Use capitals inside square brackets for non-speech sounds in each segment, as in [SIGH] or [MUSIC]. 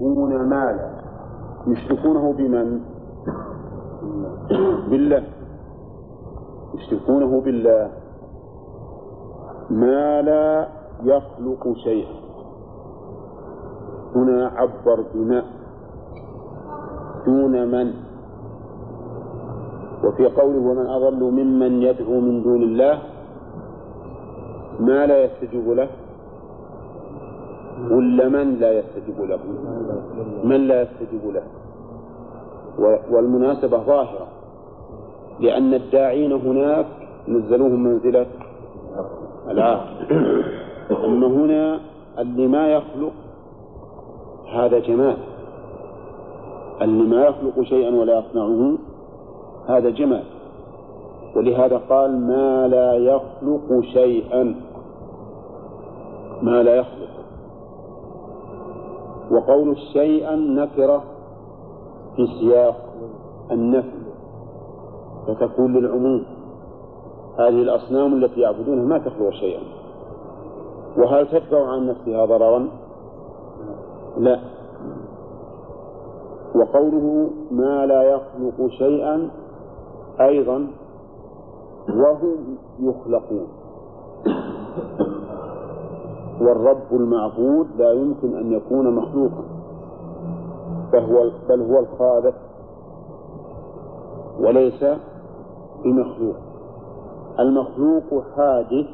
يشركون مالا. يشركونه بمن؟ بالله. يشركونه بالله. ما لا يخلق شيئا. هنا عبر بما دون من؟ وفي قوله ومن أضل ممن يدعو من دون الله ما لا يستجيب له؟ ولا من لا يستجيب له؟ من لا يستجيب له؟ والمناسبة ظاهرة لأن الداعين هناك نزلوهم منزلة العاقل أما هنا اللي ما يخلق هذا جمال. اللي ما يخلق شيئا ولا يصنعه هذا جمال. ولهذا قال ما لا يخلق شيئا. ما لا يخلق. وقول شيئا نكرة في سياق النفي فتكون للعموم هذه الأصنام التي يعبدونها ما تخلق شيئا. وهل تدفع عن نفسها ضررا؟ لا. وقوله ما لا يخلق شيئا أيضا وهم يخلقون. والرب المعبود لا يمكن أن يكون مخلوقا فهو بل هو الخالق وليس بمخلوق المخلوق حادث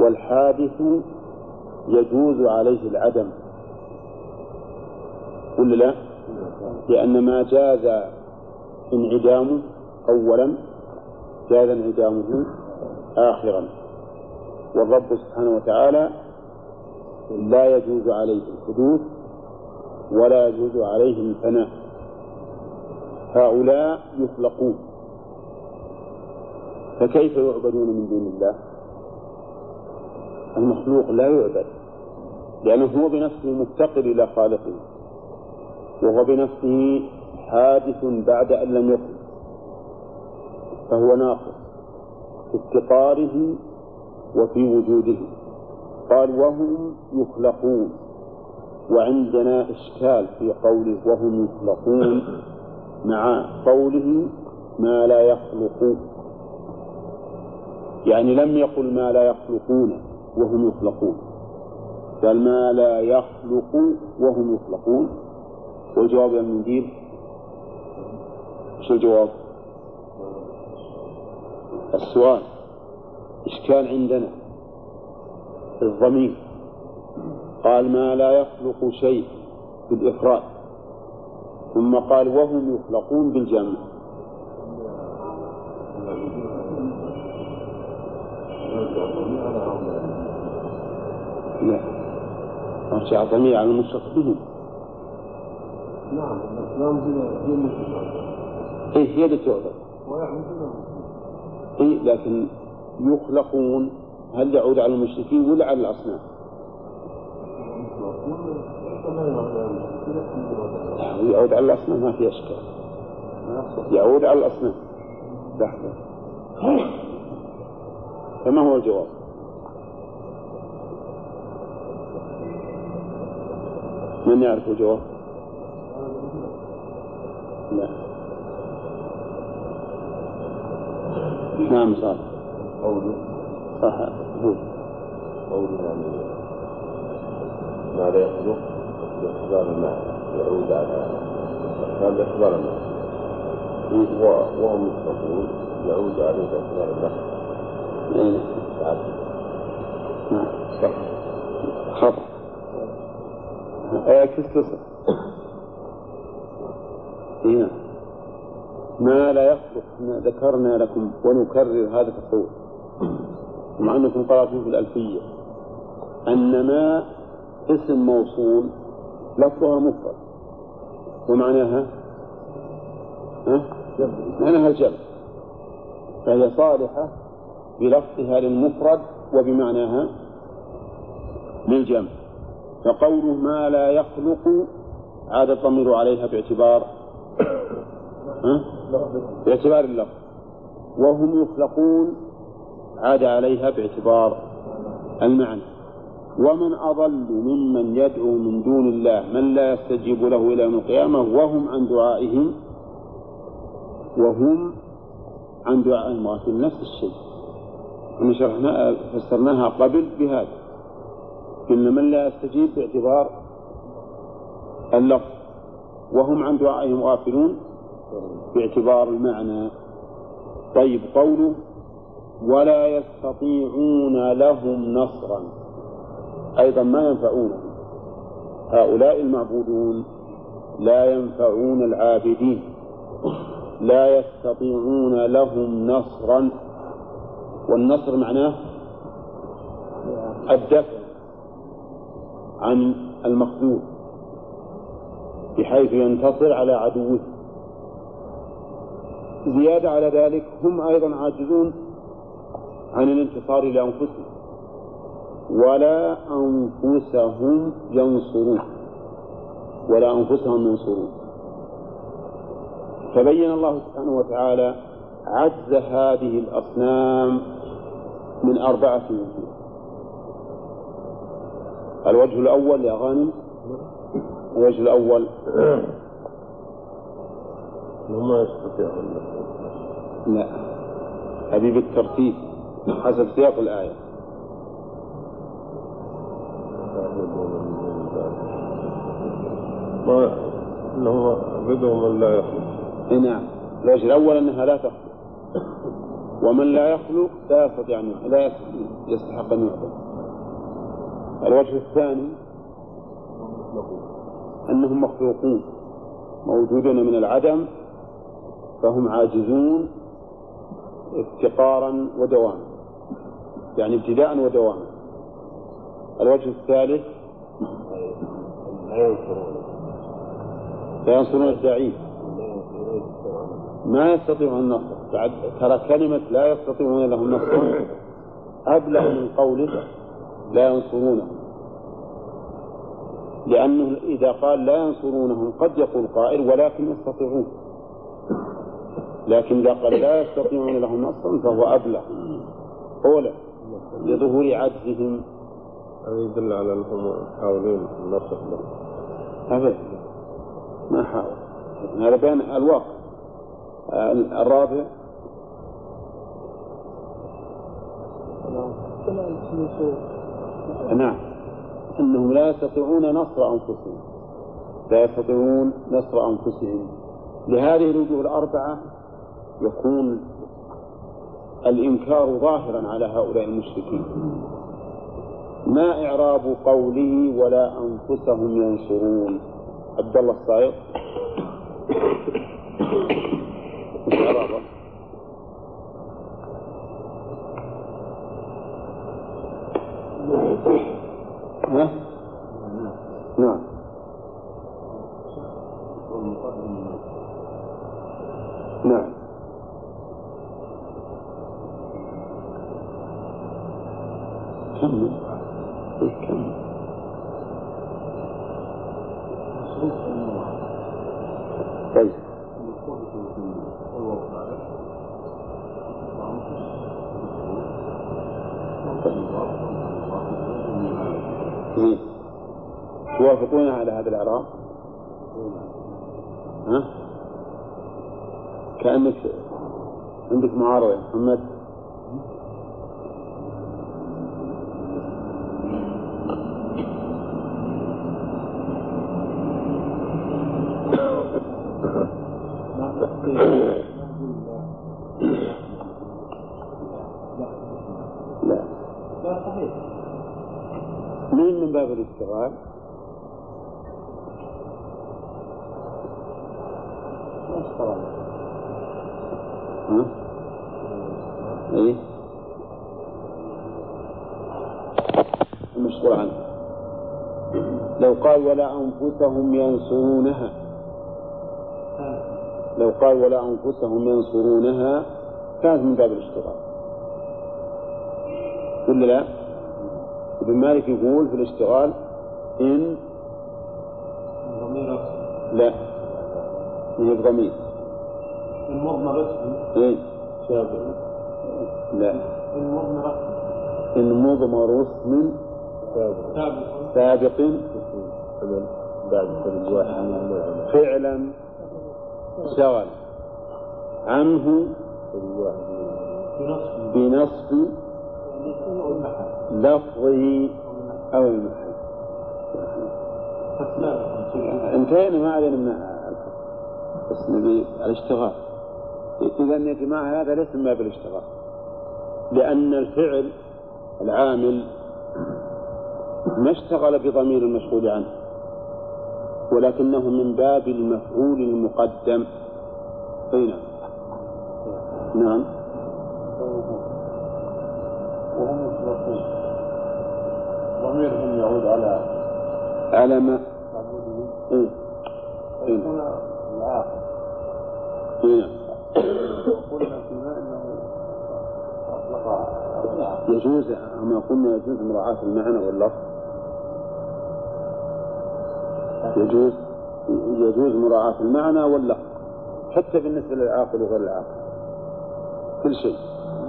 والحادث يجوز عليه العدم ولا لا؟ لأن ما جاز انعدامه أولا جاز انعدامه آخرا والرب سبحانه وتعالى لا يجوز عليه الحدوث ولا يجوز عليه الفناء. هؤلاء يخلقون فكيف يعبدون من دون الله؟ المخلوق لا يعبد لأنه هو بنفسه مفتقر إلى خالقه وهو بنفسه حادث بعد أن لم يكن فهو ناقص في افتقاره وفي وجوده. قال وهم يخلقون. وعندنا إشكال في قوله وهم يخلقون مع قوله ما لا يخلقون. يعني لم يقل ما لا يخلقون وهم يخلقون. قال ما لا يخلق وهم يخلقون. والجواب يا المنديل شو الجواب؟ السؤال. إشكال عندنا الضمير. قال ما لا يخلق شيء بالإفراد ثم قال وهم يخلقون بالجمع. لا أرجع الضمير على المشرك بهم نعم الأصنام هي هي إيه هي اللي تعبد إيه لكن يخلقون هل يعود على المشركين ولا على الأصنام؟ يعود على الأصنام ما في أشكال يعود على الأصنام لحظة فما هو الجواب؟ من يعرف الجواب؟ لا نعم صالح قوله صح. هو. قوله يعني ما لا يخلق باعتبار الماء يعود على كان باعتبار الماء وهم يخلقون يعود عليه إيه. بعد. نعم. صح. خطأ آية تصل هنا ما لا يخلق إحنا ذكرنا لكم ونكرر هذا القول مع أنكم قرأتم في الألفية. أن ما اسم موصول لفظها مفرد. ومعناها؟ ها؟ معناها الجمع فهي صالحة بلفظها للمفرد وبمعناها للجمع. فقوله ما لا يخلق عاد الضمير عليها باعتبار؟ باعتبار اللفظ. وهم يخلقون عاد عليها باعتبار المعنى. ومن أضل ممن يدعو من دون الله من لا يستجيب له إلى يوم القيامة وهم عن دعائهم وهم عن دعائهم غافلون نفس الشيء. إحنا شرحنا فسرناها قبل بهذا. قلنا من لا يستجيب باعتبار اللفظ. وهم عن دعائهم غافلون باعتبار المعنى. طيب قوله ولا يستطيعون لهم نصرا. أيضا ما ينفعونهم هؤلاء المعبودون لا ينفعون العابدين. لا يستطيعون لهم نصرا. والنصر معناه الدفع عن المخذول بحيث ينتصر على عدوه. زيادة على ذلك هم أيضا عاجزون عن الانتصار لأنفسهم ولا أنفسهم ينصرون ولا أنفسهم ينصرون. فبين الله سبحانه وتعالى عجز هذه الأصنام من أربعة وجوه الوجه الأول يا غانم؟ الوجه الأول. ما [CLEARS THROAT] يستطيعون لا. هذه بالترتيب حسب سياق الآية. ما إنهم عبدوا من لا يخلق إيه نعم. الوجه الأول أنها لا تخلق ومن لا يخلق لا يستطيع أن يعبد لا يستحق أن يعبد. الوجه الثاني أنهم مخلوقون موجودون من العدم فهم عاجزون افتقارا ودواما. يعني ابتداء ودواما الوجه الثالث لا ينصرون الداعين ما يستطيعون النصر. ترى كلمة لا يستطيعون لهم نصر. أبلغ من قوله لا ينصرونه. لأنه إذا قال لا ينصرونهم قد يقول قائل ولكن يستطيعون. لكن إذا قال لا يستطيعون لهم نصرا فهو أبلغ. أولى لظهور عجزهم. هذا يدل على أنهم يحاولون النصر أبدا ما حاول. هذا بين الواقع. الرابع. نعم. أنهم لا يستطيعون نصر أنفسهم. لا يستطيعون نصر أنفسهم. لهذه الوجوه الأربعة يكون الإنكار ظاهرا على هؤلاء المشركين ما إعراب قوله ولا أنفسهم ينصرون عبد الله الصايغ إعرابه؟ [LAUGHS] ها؟ يا محمد لا مين من باب الاشتغال؟ ها؟ إيه؟ المشغول عنه لو قال ولا أنفسهم ينصرونها. لو قال ولا أنفسهم ينصرونها كانت من باب الاشتغال. ولا لا؟ ابن مالك يقول في الاشتغال إن لا. هي بضمير. المضمر اسم إيه؟ شابه. لا. المضمر اسم إن مضمر اسم سابق. عمل بعد فعلا. شغل عنه. بنصب لفظه أو المحل. انتهينا ما علينا من بس نبي الاشتغال. إذا يا جماعة هذا ليس من باب الاشتغال. لأن الفعل العامل ما اشتغل بضمير المشغول عنه ولكنه من باب المفعول المقدم. أي نعم. نعم. وهم مطلقون ضميرهم يعود على على ما؟ إيه. إيه. يجوز أما قلنا يجوز مراعاة المعنى واللفظ؟ يجوز يجوز مراعاة المعنى واللفظ حتى بالنسبة للعاقل وغير العاقل. كل شيء.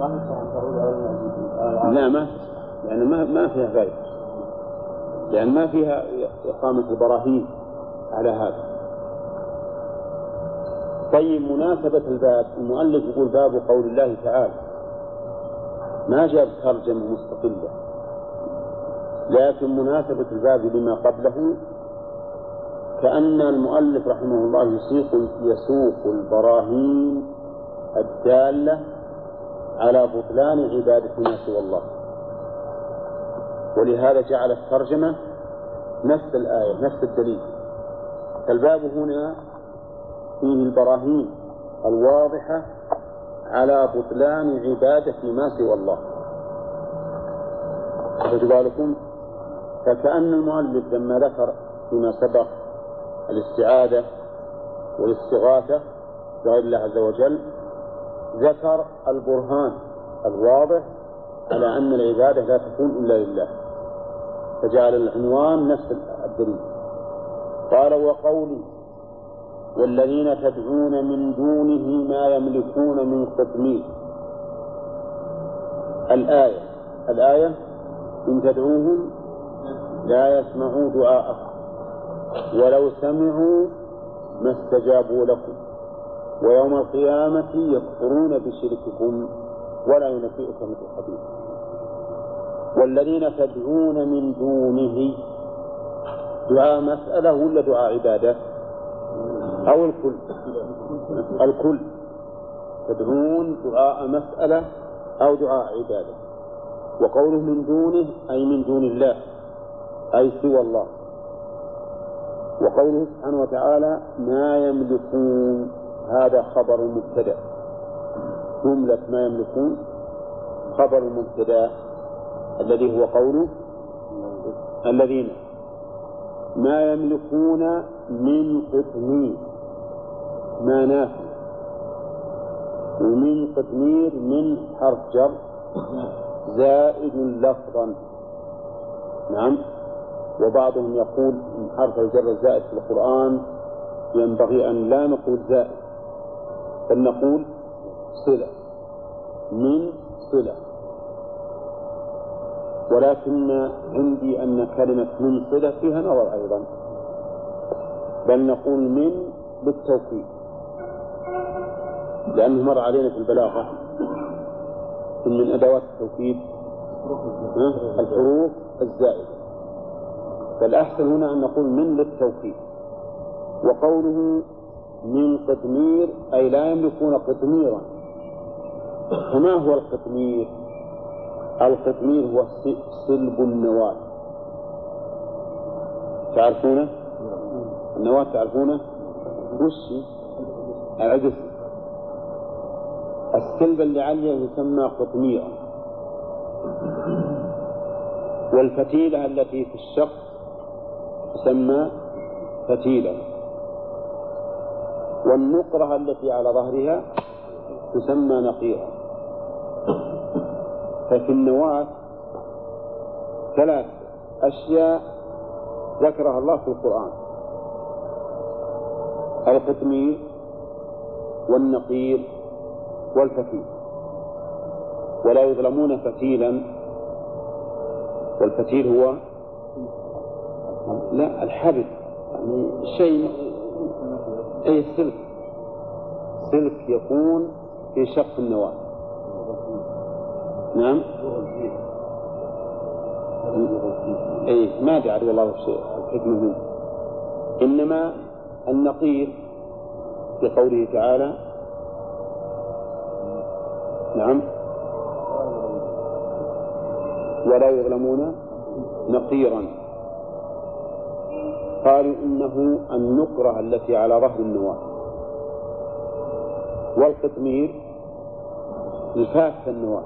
ما لا ما يعني ما ما فيها فائدة لأن ما فيها إقامة البراهين على هذا. طيب مناسبة الباب المؤلف يقول باب قول الله تعالى. ما جاب ترجمة مستقلة. لكن مناسبة الباب لما قبله كأن المؤلف رحمه الله يسيق يسوق البراهين الدالة على بطلان عبادة ما سوى الله. ولهذا جعل الترجمة نفس الآية نفس الدليل. فالباب هنا فيه البراهين الواضحة على بطلان عبادة ما سوى الله. خذوا بالكم؟ فكأن المؤلف لما ذكر فيما سبق الاستعاذة والاستغاثة بغير الله عز وجل ذكر البرهان الواضح على أن العبادة لا تكون إلا لله. فجعل العنوان نفس الدليل. قال وقولي والذين تدعون من دونه ما يملكون من قطمير الآية الآية إن تدعوهم لا يسمعوا دعاءكم ولو سمعوا ما استجابوا لكم. ويوم القيامة يكفرون بشرككم ولا ينبئك مثل خبير والذين تدعون من دونه دعاء مسألة ولا دعاء عبادة؟ أو الكل. الكل. تدعون دعاء مسألة أو دعاء عبادة. وقوله من دونه أي من دون الله. أي سوى الله. وقوله سبحانه وتعالى ما يملكون. هذا خبر مبتدأ. جملة ما يملكون. خبر مبتدأ. الذي هو قوله الذين. ما يملكون من قطمير ما نافي ومن قطمير من حرف جر زائد لفظا. نعم. وبعضهم يقول من حرف الجر الزائد في القرآن ينبغي أن لا نقول زائد بل نقول صلة من صلة. ولكن عندي أن كلمة من صلة فيها نظر أيضا بل نقول من بالتوكيد لأنه مر علينا في البلاغة من أدوات التوكيد؟ الحروف الزائدة فالأحسن هنا أن نقول من للتوكيد وقوله من قطمير أي لا يملكون قطميرا فما هو القطمير؟ القطمير هو صلب النواة تعرفونه؟ النواة تعرفونه؟ وش العدس السلب اللي عليه يسمى قطميرا والفتيلة التي في الشق تسمى فتيلة. والنقرة التي على ظهرها تسمى نقيرا ففي النواة ثلاث أشياء ذكرها الله في القرآن. القطمير والنقير والفتيل ولا يظلمون فتيلا. والفتيل هو لا الحبل. يعني شيء أي سلك. سلك يكون في شق النواة. نعم. أي ما أدري والله وش الحكمة منه. إنما النقير في قوله تعالى نعم. ولا يظلمون نقيرا. قالوا إنه النقرة التي على ظهر النواة. والقطمير لفافة النواة.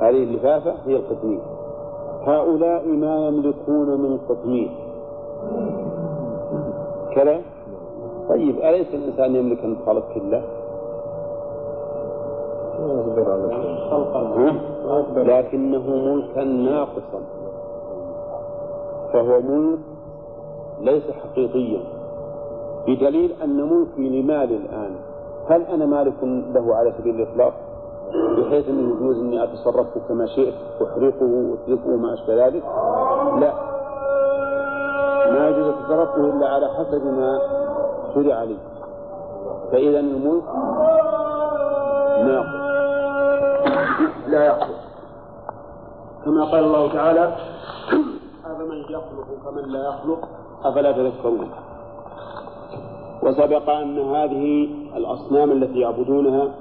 هذه اللفافة هي القطمير. هؤلاء ما يملكون من قطمير. كذا؟ طيب أليس الإنسان يملك يخلق كله؟ لكنه ملكا ناقصا. فهو ملك ليس حقيقيا. بدليل أن ملكي لمالي الآن. هل أنا مالك له على سبيل الإطلاق؟ بحيث أنه يجوز أني أتصرف كما شئت أحرقه وأتركه وما أشبه ذلك؟ لا. ما يجوز تصرفه إلا على حسب ما شرع لي. فإذا الملك ناقص. لا يخلق كما قال الله تعالى أفمن يخلق كمن لا يخلق أفلا تذكرون؟ وسبق أن هذه الأصنام التي يعبدونها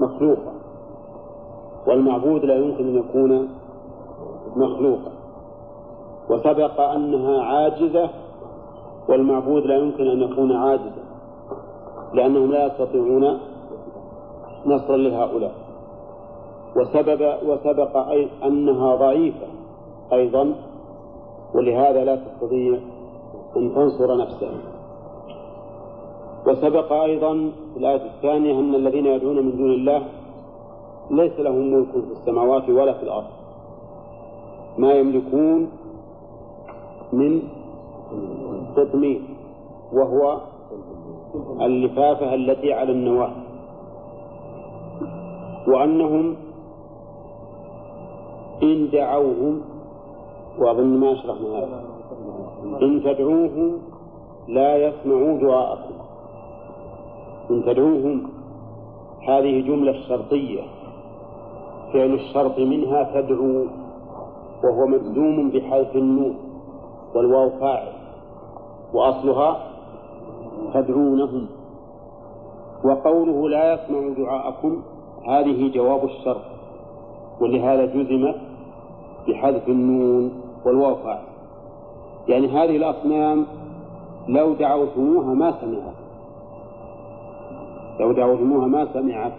مخلوقة والمعبود لا يمكن أن يكون مخلوقا. وسبق أنها عاجزة والمعبود لا يمكن أن يكون عاجزا لأنهم لا يستطيعون نصرا لهؤلاء. وسبب وسبق أي أنها ضعيفة أيضا ولهذا لا تستطيع أن تنصر نفسها. وسبق أيضا في الآية الثانية أن الذين يدعون من دون الله ليس لهم ملك في السماوات ولا في الأرض. ما يملكون من تطمير وهو اللفافة التي على النواة. وأنهم إن دعوهم وأظن ما أشرحنا هذا. إن تدعوهم لا يسمعوا دعاءكم. إن تدعوهم هذه جملة شرطية. فعل الشرط منها تدعو وهو مجزوم بحذف النون والواو فاعل. وأصلها تدعونهم. وقوله لا يسمع دعاءكم هذه جواب الشرط. ولهذا جزمت بحذف النون والواو يعني هذه الأصنام لو دعوتموها ما سمعت. لو دعوتموها ما سمعت.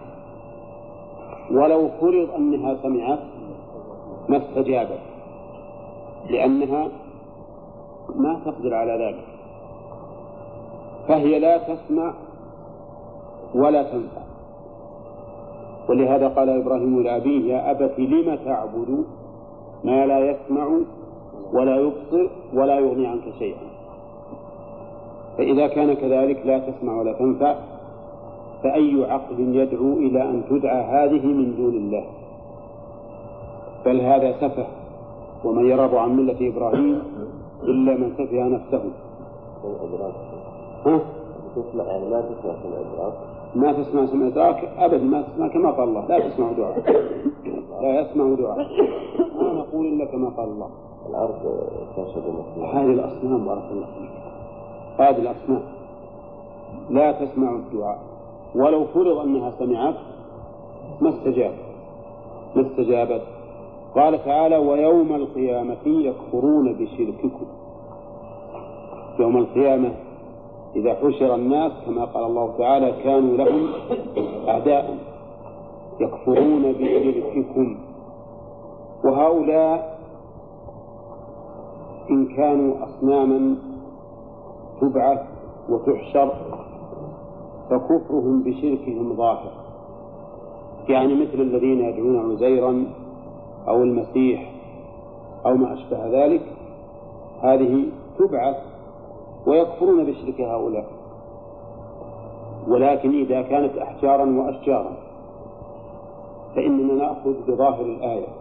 ولو فرض أنها سمعت ما استجابت. لأنها ما تقدر على ذلك. فهي لا تسمع ولا تنفع. ولهذا قال إبراهيم لأبيه يا أبت لم تعبد ما لا يسمع ولا يبصر ولا يغني عنك شيئا. فإذا كان كذلك لا تسمع ولا تنفع فأي عقل يدعو إلى أن تدعى هذه من دون الله؟ بل هذا سفه ومن يرغب عن ملة إبراهيم إلا من سفه نفسه. ها؟ تسمع يعني ما تسمع سمع إدراك ما تسمع سمع إدراك؟ أبدا ما تسمع كما قال الله لا تسمع دعاء. لا يسمع دعاء. ما نقول إلا كما قال الله. الأرض تشهد هذه الأصنام بارك الله فيك. هذه الأصنام. لا تسمع الدعاء. ولو فرض أنها سمعت ما استجاب. ما استجابت. قال تعالى ويوم القيامة يكفرون بشرككم. يوم القيامة إذا حشر الناس كما قال الله تعالى كانوا لهم أعداء يكفرون بشرككم. وهؤلاء إن كانوا أصناما تبعث وتحشر فكفرهم بشركهم ظاهر. يعني مثل الذين يدعون عزيرا أو المسيح أو ما أشبه ذلك هذه تبعث ويكفرون بشرك هؤلاء. ولكن إذا كانت أحجارا وأشجارا فإننا نأخذ بظاهر الآية.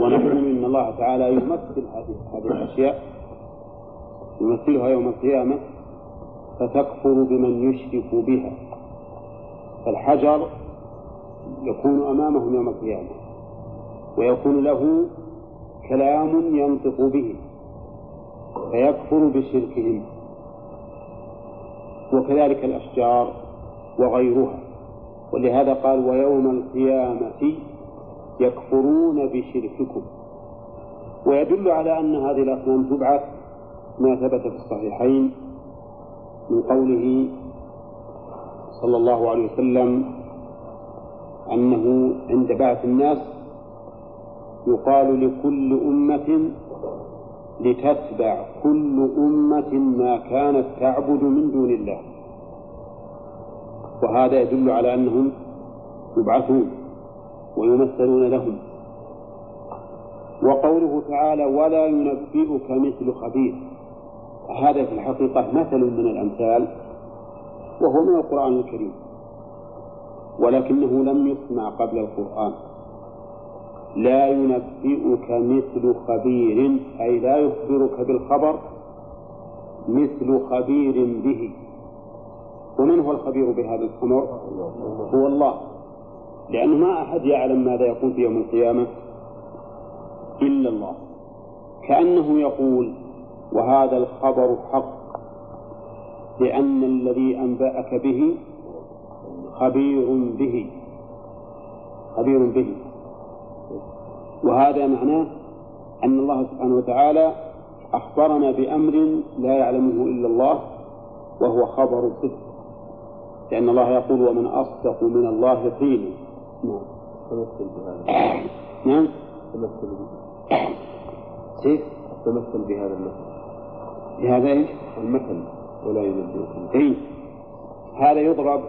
ونقول إن الله تعالى يمثل هذه الأشياء يمثلها يوم القيامة فتكفر بمن يشرك بها. فالحجر يكون أمامهم يوم القيامة ويكون له كلام ينطق به فيكفر بشركهم وكذلك الأشجار وغيرها. ولهذا قال ويوم القيامة يكفرون بشرككم. ويدل على أن هذه الأصنام تبعث ما ثبت في الصحيحين من قوله صلى الله عليه وسلم أنه عند بعث الناس يقال لكل أمة لتتبع كل أمة ما كانت تعبد من دون الله. وهذا يدل على أنهم يبعثون. ويمثلون لهم. وقوله تعالى ولا ينبئك مثل خبير هذا في الحقيقة مثل من الأمثال وهو من القرآن الكريم ولكنه لم يسمع قبل القرآن. لا ينبئك مثل خبير أي لا يخبرك بالخبر مثل خبير به ومن هو الخبير بهذا الأمر؟ هو الله. لأنه ما أحد يعلم ماذا يكون في يوم القيامة إلا الله. كأنه يقول وهذا الخبر حق لأن الذي أنبأك به خبير به خبير به. وهذا معناه أن الله سبحانه وتعالى أخبرنا بأمر لا يعلمه إلا الله وهو خبر صدق. لأن الله يقول ومن أصدق من الله قيلا نعم. تمثل بهذا. نعم. تمثل به كيف؟ تمثل بهذا المثل. بهذا إيش؟ المثل. ولا ينبئكم. اي هذا يضرب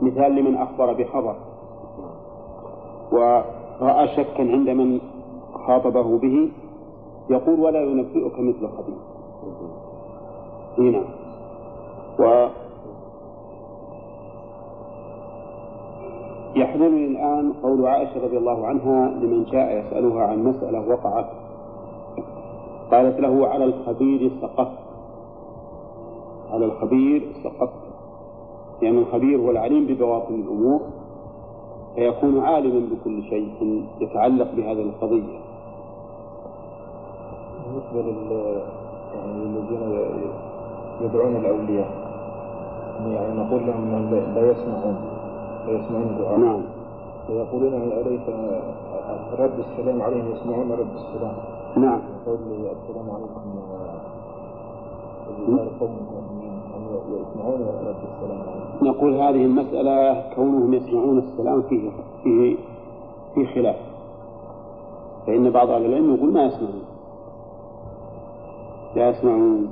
مثال لمن أخبر بخبر. ورأى شكا عند من خاطبه به يقول ولا ينبئك مثل خبير. اي نعم و يحضرني الآن قول عائشة رضي الله عنها لمن جاء يسألها عن مسألة وقعت. قالت له على الخبير سقطت على الخبير سقطت يعني الخبير هو العليم ببواطن الأمور فيكون عالما بكل شيء يتعلق بهذه القضية. بالنسبة لل يعني الذين يدعون الأولياء يعني نقول لهم لا يسمعون. لا يسمعون الدعاء. نعم. فيقولون أليس رد السلام عليهم يسمعون رد السلام. نعم. يقول السلام عليكم يسمعون رد السلام عليكم. نقول هذه المسألة كونهم يسمعون السلام فيه فيه في خلاف. فإن بعض أهل العلم يقول ما يسمعون. لا يسمعون.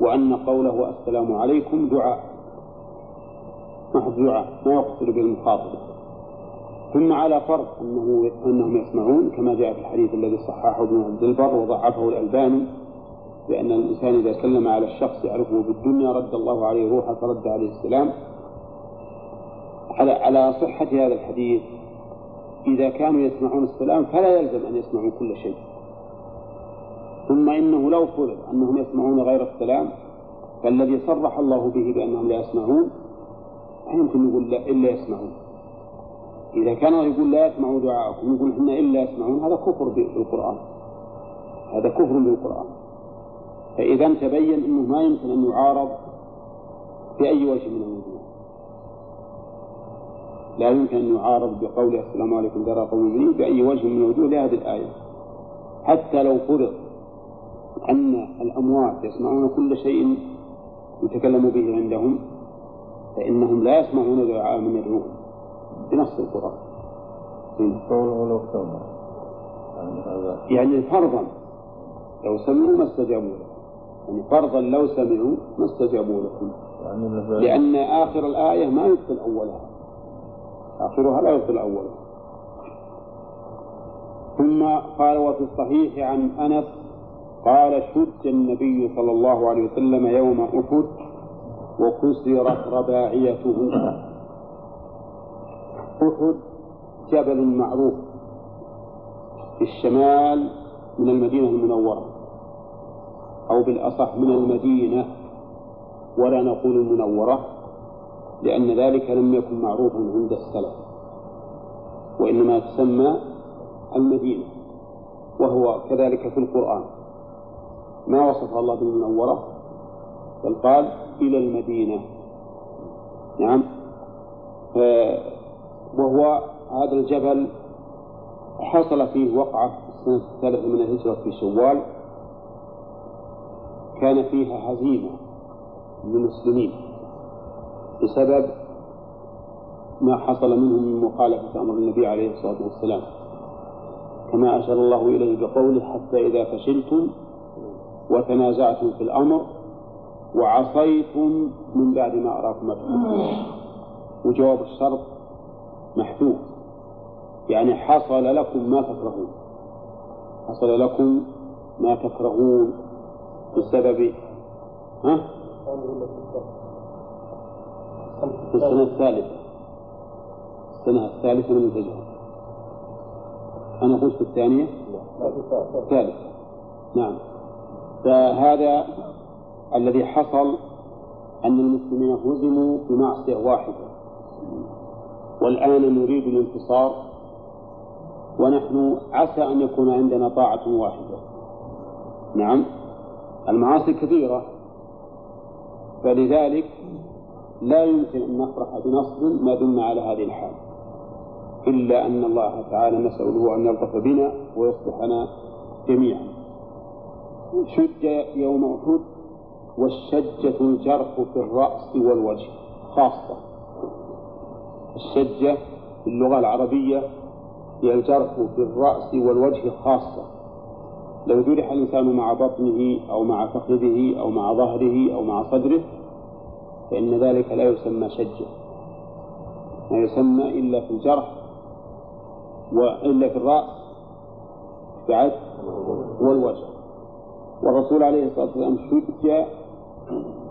وأن قوله السلام عليكم دعاء. دعاء ما يقصد به المخاطب ثم على فرض أنه أنهم يسمعون كما جاء في الحديث الذي صححه ابن عبد البر وضعفه الألباني بأن الإنسان إذا سلم على الشخص يعرفه بالدنيا رد الله عليه روحه فرد عليه السلام. على على صحة هذا الحديث إذا كانوا يسمعون السلام فلا يلزم أن يسمعوا كل شيء. ثم إنه لو فرض أنهم يسمعون غير السلام فالذي صرح الله به بأنهم لا يسمعون يمكن يقول لا إلا يسمعون. إذا كان يقول لا يسمعوا دعاءكم يقول إحنا إلا يسمعون هذا كفر بالقرآن. هذا كفر بالقرآن. فإذا تبين أنه ما يمكن أن يعارض بأي وجه من الوجوه. لا يمكن أن يعارض بقول السلام عليكم دار قوم المؤمنين بأي وجه من الوجوه لهذه الآية. حتى لو فرض أن الأموات يسمعون كل شيء يتكلم به عندهم فإنهم لا يسمعون دعاء من يدعوهم بنص القرآن. قوله ولو سمع يعني هذا يعني فرضا لو سمعوا ما استجابوا له. يعني فرضا لو سمعوا ما استجابوا لكم. يعني لأن آخر الآية ما يبطل أولها. آخرها لا يبطل أولها. ثم قال وفي الصحيح عن أنس قال شج النبي صلى الله عليه وسلم يوم أحد وكسرت رباعيته. أحد جبل معروف بالشمال من المدينة المنورة أو بالأصح من المدينة ولا نقول المنورة لأن ذلك لم يكن معروفا عند السلف وإنما تسمى المدينة وهو كذلك في القرآن. ما وصف الله بالمنورة؟ بل قال إلى المدينة. نعم. وهو هذا الجبل حصل فيه وقعة في السنة الثالثة من الهجرة في شوال. كان فيها هزيمة للمسلمين بسبب ما حصل منهم من مخالفة أمر النبي عليه الصلاة والسلام. كما أشار الله إليه بقوله حتى إذا فشلتم وتنازعتم في الأمر وعصيتم من بعد ما أراكم ما وجواب الشرط محذوف. يعني حصل لكم ما تكرهون. حصل لكم ما تكرهون بسبب ها؟ في السنة الثالثة. السنة الثالثة من الهجرة. أنا قلت في الثانية؟ الثالثة. نعم. فهذا الذي حصل أن المسلمين هزموا بمعصية واحدة. والآن نريد الانتصار ونحن عسى أن يكون عندنا طاعة واحدة. نعم المعاصي كثيرة فلذلك لا يمكن أن نفرح بنصر ما دمنا على هذه الحال إلا أن الله تعالى نسأله أن يلطف بنا ويصلحنا جميعا. شج يوم أحد والشجة الجرح في الرأس والوجه خاصة. الشجة في اللغة العربية هي الجرح في الرأس والوجه خاصة. لو جرح الإنسان مع بطنه أو مع فخذه أو مع ظهره أو مع صدره فإن ذلك لا يسمى شجة. ما يسمى إلا في الجرح وإلا في الرأس بعد والوجه. والرسول عليه الصلاة والسلام شج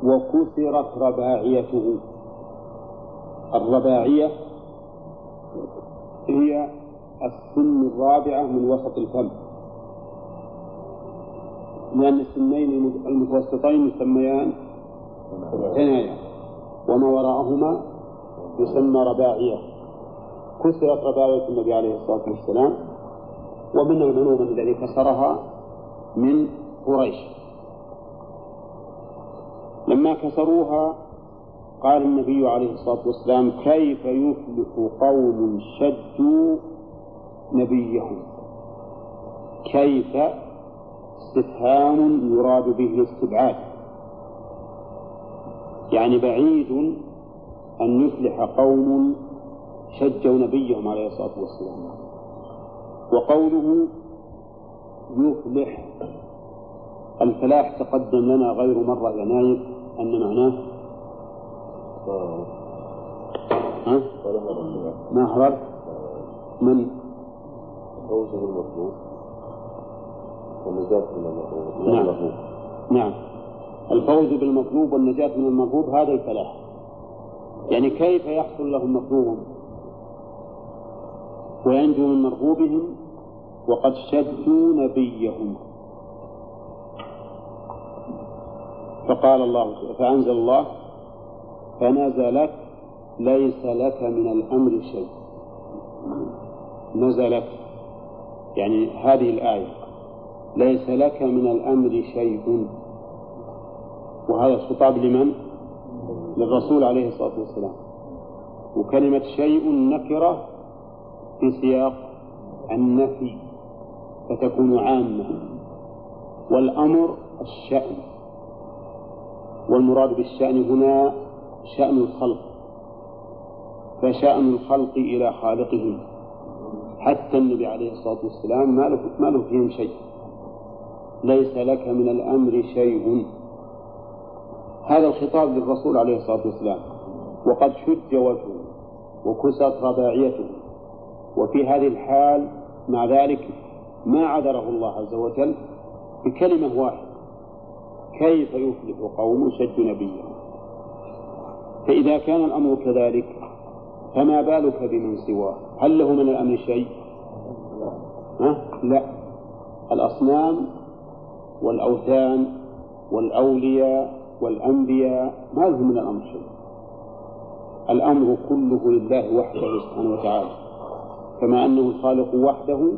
وكسرت رباعيته. الرباعية هي السن الرابعة من وسط الفم. لأن السنين المتوسطين يسميان ثنايا وما وراءهما يسمى رباعية. كسرت رباعية النبي عليه الصلاة والسلام ومن المعلوم الذي كسرها من قريش. لما كسروها قال النبي عليه الصلاة والسلام كيف يفلح قوم شدوا نبيهم؟ كيف؟ استفهام يراد به الاستبعاد. يعني بعيد أن يفلح قوم شجوا نبيهم عليه الصلاة والسلام. وقوله يفلح الفلاح تقدم لنا غير مرة يا نايف أن معناه؟ ها؟ ما حضر من؟ فوز بالمطلوب والنجاة من المطلوب. نعم. نعم. الفوز بالمطلوب والنجاة من المرغوب هذا الفلاح. يعني كيف يحصل لهم مطلوبهم؟ وينجو من مرغوبهم وقد شدوا نبيهم. فقال الله فأنزل الله فنزلت ليس لك من الأمر شيء. نزلت يعني هذه الآية ليس لك من الأمر شيء. وهذا الخطاب لمن؟ للرسول عليه الصلاة والسلام. وكلمة شيء نكرة في سياق النفي فتكون عامة. والأمر الشأن. والمراد بالشأن هنا شأن الخلق فشأن الخلق إلى خالقهم. حتى النبي عليه الصلاة والسلام ما له ما له فيهم شيء. ليس لك من الأمر شيء. هذا الخطاب للرسول عليه الصلاة والسلام. وقد شج وجهه وكست رباعيته. وفي هذه الحال مع ذلك ما عذره الله عز وجل بكلمة واحدة. كيف يفلح قوم شد نبيهم فإذا كان الأمر كذلك فما بالك بمن سواه؟ هل له من الأمر شيء؟ ها؟ لا. الأصنام والأوثان والأولياء والأنبياء ما لهم من الأمر شيء. الأمر كله لله وحده سبحانه وتعالى. كما أنه الخالق وحده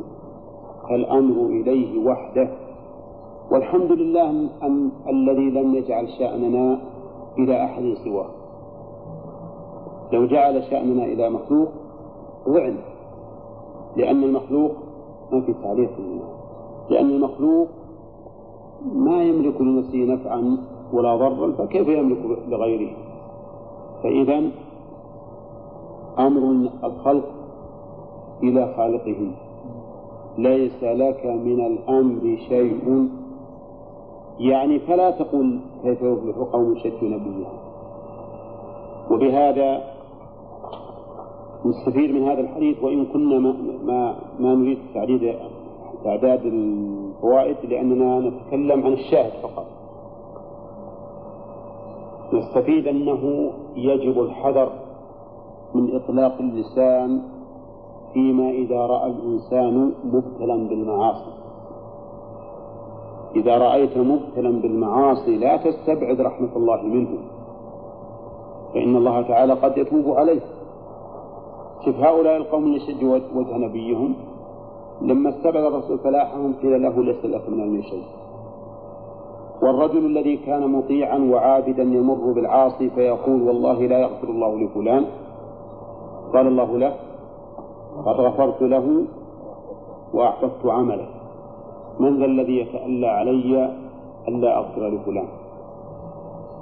فالأمر إليه وحده. والحمد لله أن الذي لم يجعل شأننا إلى أحد سواه. لو جعل شأننا إلى مخلوق ضعنا لأن المخلوق ما في تعليق لأن المخلوق ما يملك لنفسه نفعا ولا ضرا فكيف يملك لغيره؟ فإذا أمر الخلق إلى خالقهم. ليس لك من الأمر شيء يعني فلا تقل كيف يفلح قوم شتوا نبيهم وبهذا نستفيد من هذا الحديث وإن كنا ما ما, ما نريد تعديد تعداد الفوائد لأننا نتكلم عن الشاهد فقط. نستفيد أنه يجب الحذر من إطلاق اللسان فيما إذا رأى الإنسان مبتلا بالمعاصي. إذا رأيت مبتلا بالمعاصي لا تستبعد رحمة الله منه. فإن الله تعالى قد يتوب عليه. شوف هؤلاء القوم اللي شجوا وجه نبيهم لما استبعد الرسول فلاحهم قيل له ليس لك من علم شيء. والرجل الذي كان مطيعا وعابدا يمر بالعاصي فيقول والله لا يغفر الله لفلان قال الله له قد غفرت له وأحبطت عمله. من ذا الذي يتألى علي ألا أغفر لفلان؟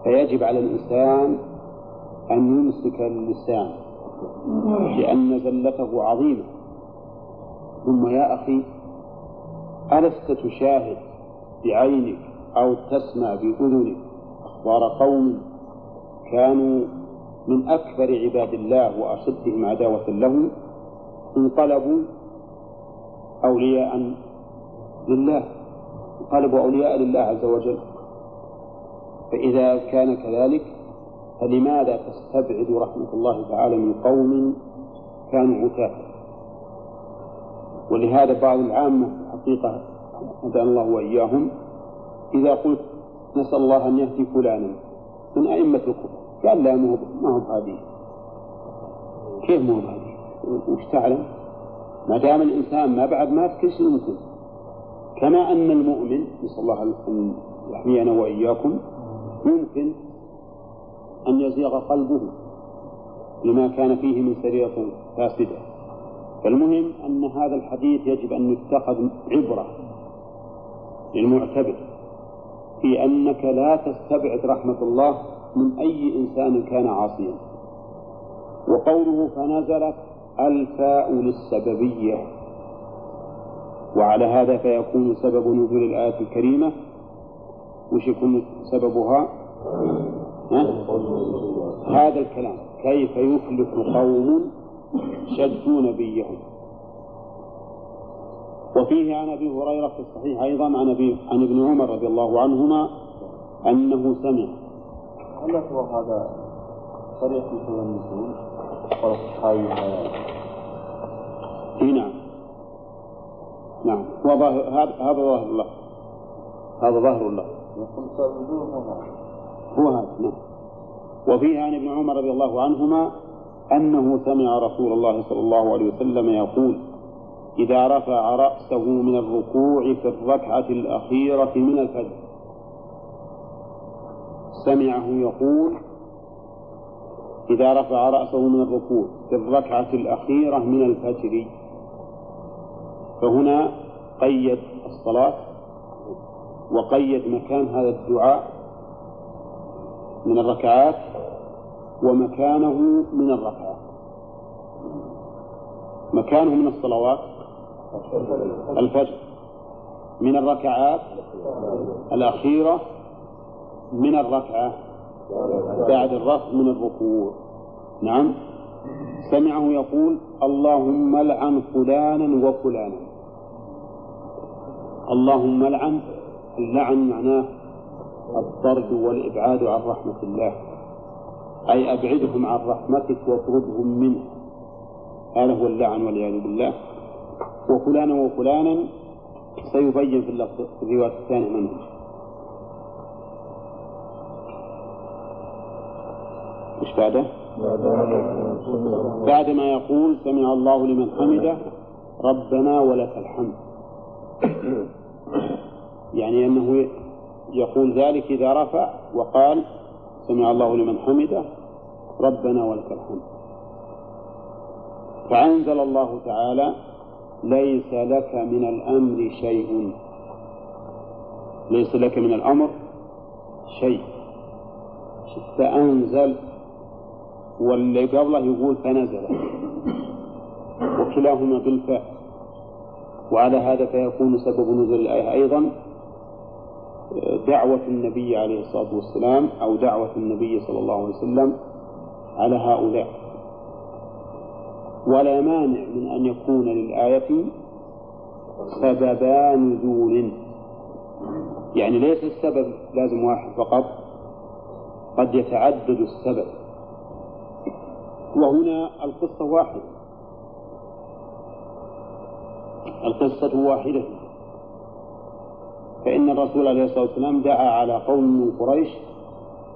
فيجب على الإنسان أن يمسك اللسان لأن زلته عظيمة. ثم يا أخي ألست تشاهد بعينك أو تسمع بأذنك أخبار قوم كانوا من أكبر عباد الله وأشدهم عداوة له انقلبوا أولياء لله انقلبوا أولياء لله عز وجل فإذا كان كذلك فلماذا تستبعد رحمة الله تعالى من قوم كانوا عتاة؟ ولهذا بعض العامة حقيقة هدانا الله وإياهم إذا قلت نسأل الله أن يهدي فلانا من أئمة الكفر قال لا ما هو بهذه. كيف ما هو بهذه؟ وش تعلم؟ ما دام الإنسان ما بعد مات كل شيء ممكن. كما أن المؤمن نسأل الله أن يحمينا وإياكم يمكن أن يزيغ قلبه لما كان فيه من سريرة فاسدة. فالمهم أن هذا الحديث يجب أن يتخذ عبرة للمعتبر في أنك لا تستبعد رحمة الله من أي إنسان كان عاصيا. وقوله فنزلت الفاء للسببية. وعلى هذا فيكون سبب نزول الآية الكريمة وش يكون سببها؟ ها؟ هذا الكلام كيف يفلح قوم شدوا نبيهم وفيه عن أبي هريرة في الصحيح أيضا عن أبي عن ابن عمر رضي الله عنهما أنه سمع هل يعتبر هذا صريح في سورة النزول؟ قال الصحابي اي نعم نعم. هو ظاهر هذا هذا ظاهر الله هذا ظاهر الله هو هذا نعم. وفيه عن ابن عمر رضي الله عنهما أنه سمع رسول الله صلى الله عليه وسلم يقول إذا رفع رأسه من الركوع في الركعة الأخيرة من الفجر سمعه يقول إذا رفع رأسه من الركوع في الركعة الأخيرة من الفجر فهنا قيد الصلاة وقيد مكان هذا الدعاء من الركعات ومكانه من الركعات. مكانه من الصلوات الفجر من الركعات الأخيرة من الركعة بعد الرفع من الركوع. نعم. سمعه يقول اللهم لعن فلانا وفلانا. اللهم لعن. اللعن معناه الطرد والإبعاد عن رحمة الله. أي أبعدهم عن رحمتك واطردهم منه. هذا هو اللعن والعياذ بالله. وفلانا وفلانا سيبين في الرواية الثانية منه. إيش بعده؟ بعد ما يقول سمع الله لمن حمده. ربنا ولك الحمد. يعني أنه يقول ذلك إذا رفع وقال سمع الله لمن حمده ربنا ولك الحمد. فأنزل الله تعالى ليس لك من الأمر شيء. ليس لك من الأمر شيء. فأنزل واللي قبله يقول فنزل. وكلاهما بالفاء وعلى هذا فيكون سبب نزول الآية أيضا دعوة النبي عليه الصلاة والسلام أو دعوة النبي صلى الله عليه وسلم على هؤلاء. ولا مانع من أن يكون للآية سببا نزول يعني ليس السبب لازم واحد فقط قد يتعدد السبب. وهنا القصة واحدة. القصة واحدة. فإن الرسول عليه الصلاة والسلام دعا على قوم من قريش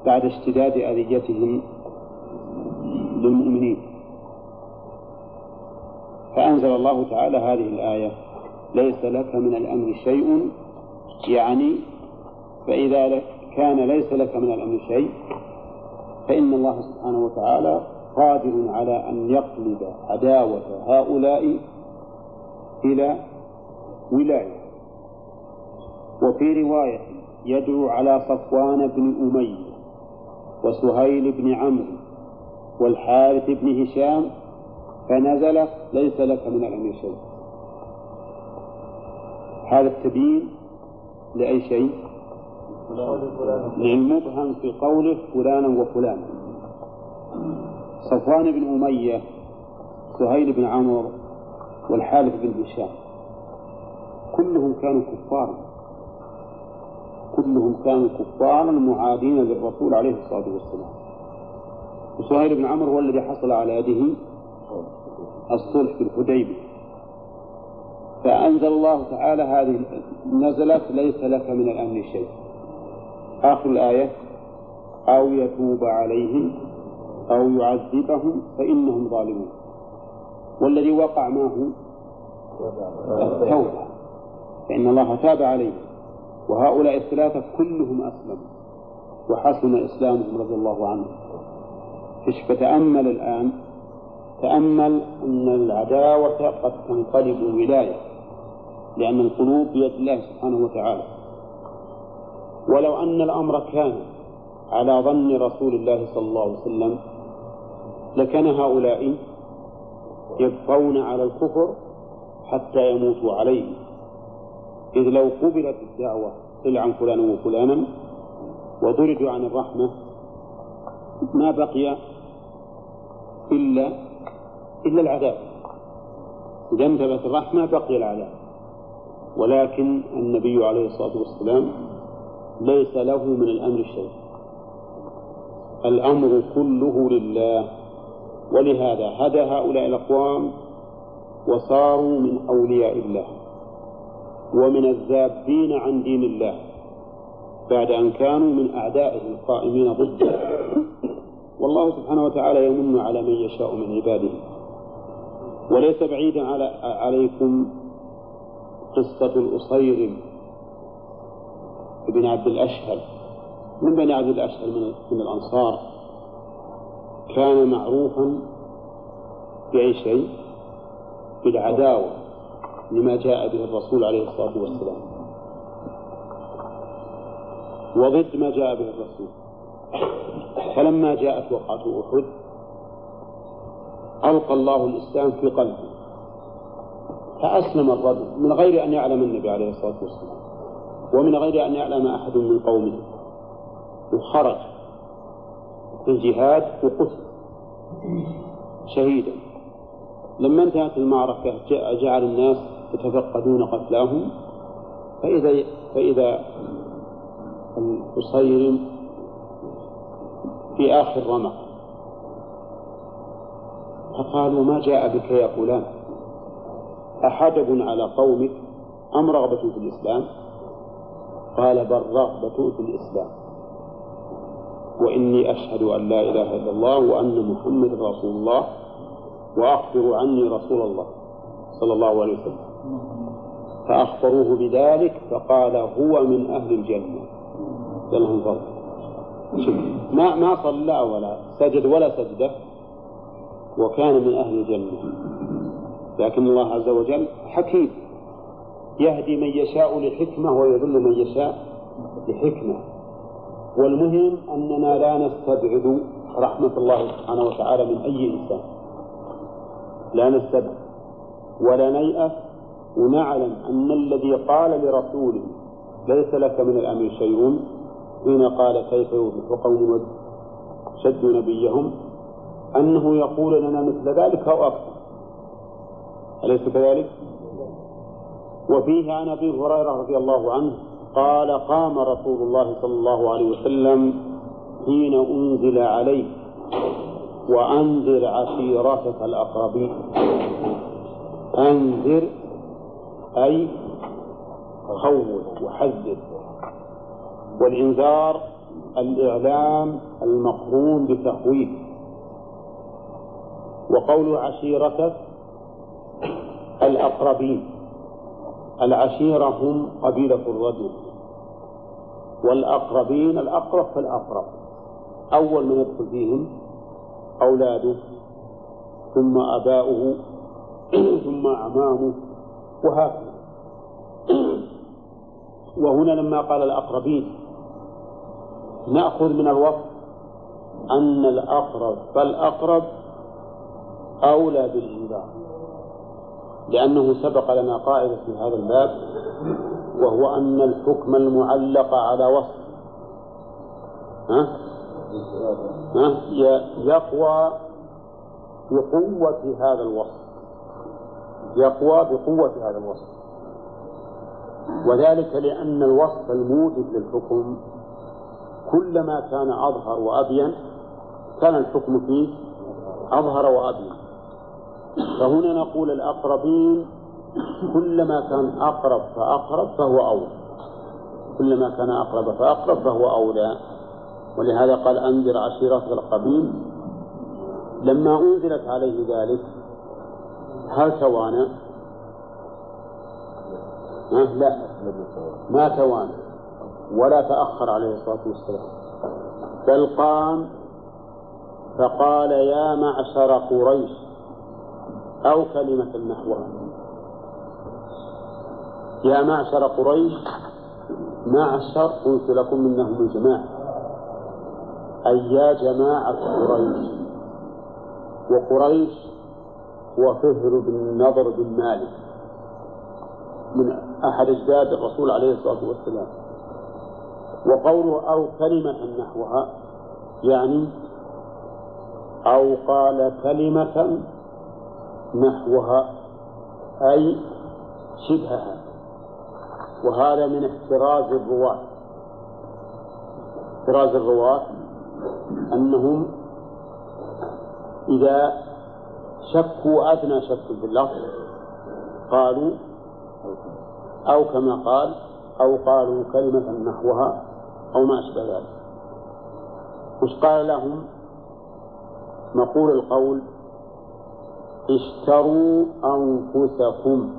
بعد اشتداد أذيتهم للمؤمنين. فأنزل الله تعالى هذه الآية ليس لك من الأمر شيء يعني فإذا كان ليس لك من الأمر شيء فإن الله سبحانه وتعالى قادر على أن يقلب عداوة هؤلاء إلى ولاية. وفي رواية يدعو على صفوان بن أمية وسهيل بن عمرو والحارث بن هشام فنزل ليس لك من الأمر شيء. هذا التبيين لأي شيء؟ للمبهم في قوله فلانا وفلانا. صفوان بن أمية سهيل بن عمرو والحارث بن هشام كلهم كانوا كفارا كلهم كانوا كفارا معادين للرسول عليه الصلاة والسلام. وسهيل بن عمرو هو الذي حصل على يده الصلح في الحديبية. فأنزل الله تعالى هذه نزلت ليس لك من الأمر شيء. آخر الآية أو يتوب عليهم أو يعذبهم فإنهم ظالمون. والذي وقع ما هو التوبة فإن الله تاب عليهم وهؤلاء الثلاثة كلهم أسلموا وحسن إسلامهم رضي الله عنهم. فتأمل الآن تأمل أن العداوة قد تنقلب ولاية لأن القلوب بيد الله سبحانه وتعالى. ولو أن الأمر كان على ظن رسول الله صلى الله عليه وسلم لكان هؤلاء يبقون على الكفر حتى يموتوا عليه. إذ لو قبلت الدعوة قل عن فلان وفلانا وضرجوا عن الرحمة ما بقي إلا إلا العذاب. إذا انتبهت الرحمة بقي العذاب. ولكن النبي عليه الصلاة والسلام ليس له من الأمر شيء. الأمر كله لله. ولهذا هدى هؤلاء الأقوام وصاروا من أولياء الله ومن الذابين عن دين الله بعد أن كانوا من أعدائه القائمين ضده. والله سبحانه وتعالى يمن على من يشاء من عباده. وليس بعيدا على عليكم قصة الأصير بن عبد الأشهل. من بني عبد الأشهل؟ من, من الأنصار. كان معروفا بأي شيء؟ بالعداوة لما جاء به الرسول عليه الصلاة والسلام. وضد ما جاء به الرسول. فلما جاءت وقعة أحد ألقى الله الإسلام في قلبه. فأسلم الرجل من غير أن يعلم النبي عليه الصلاة والسلام ومن غير أن يعلم أحد من قومه. وخرج. الجهاد وقتل شهيدا. لما انتهت المعركة جعل الناس يتفقدون قتلاهم. فإذا فإذا القصير في آخر رمق فقالوا ما جاء بك يا فلان؟ أحدب على قومك أم رغبة في الإسلام؟ قال بل رغبة في الإسلام. وإني أشهد أن لا إله إلا الله وأن محمد رسول الله وأخبر عني رسول الله صلى الله عليه وسلم. فأخبروه بذلك فقال هو من أهل الجنة. لهم فضل ما ما صلى ولا سجد ولا سجدة وكان من أهل الجنة. لكن الله عز وجل حكيم يهدي من يشاء لحكمة ويذل من يشاء لحكمة. والمهم أننا لا نستبعد رحمة الله سبحانه وتعالى من أي إنسان لا نستبعد ولا نيأس ونعلم أن الذي قال لرسوله ليس لك من الأمر شيء حين قال كيف يوفق قوم شدوا نبيهم أنه يقول لنا مثل ذلك أو أكثر أليس كذلك؟ وفيه عن أبي هريرة رضي الله عنه قال قام رسول الله صلى الله عليه وسلم حين أنزل عليه وأنذر عشيرتك الأقربين. أنذر أي خوف وحذر. والإنذار الإعلام المقرون بتخويف. وقول عشيرتك الأقربين. العشيرة هم قبيلة الرجل والأقربين الأقرب فالأقرب أول من يدخل فيهم أولاده ثم أباؤه [CLEARS THROAT] ثم أعمامه وهكذا. [CLEARS THROAT] وهنا لما قال الأقربين نأخذ من الوصف أن الأقرب فالأقرب أولى بالإنذار. لأنه سبق لنا قاعدة في هذا الباب وهو أن الحكم المعلق على وصف ها؟ ها؟ يقوى بقوة هذا الوصف يقوى بقوة هذا الوصف وذلك لأن الوصف الموجب للحكم كلما كان أظهر وأبين كان الحكم فيه أظهر وأبين فهنا نقول الأقربين كلما كان أقرب فأقرب فهو أولى. كلما كان أقرب فأقرب فهو أولى. ولهذا قال أنذر عشيرتك القبيل. لما أنزلت عليه ذلك هل توانى؟ لا. ما توانى. ولا تأخر عليه الصلاة والسلام. بل قام فقال يا معشر قريش أو كلمة نحوها يا معشر قريش معشر قلت لكم إنهم الجماعة أي يا جماعة قريش. وقريش هو فهر بن نضر بن مالك من أحد أجداد الرسول عليه الصلاة والسلام. وقوله أو كلمة نحوها يعني أو قال كلمة نحوها أي شبهها. وهذا من احتراز الرواة. احتراز الرواة أنهم إذا شكوا أدنى شك في اللفظ قالوا أو كما قال أو قالوا كلمة نحوها أو ما أشبه ذلك. وش قال لهم؟ نقول القول اشتروا أنفسكم.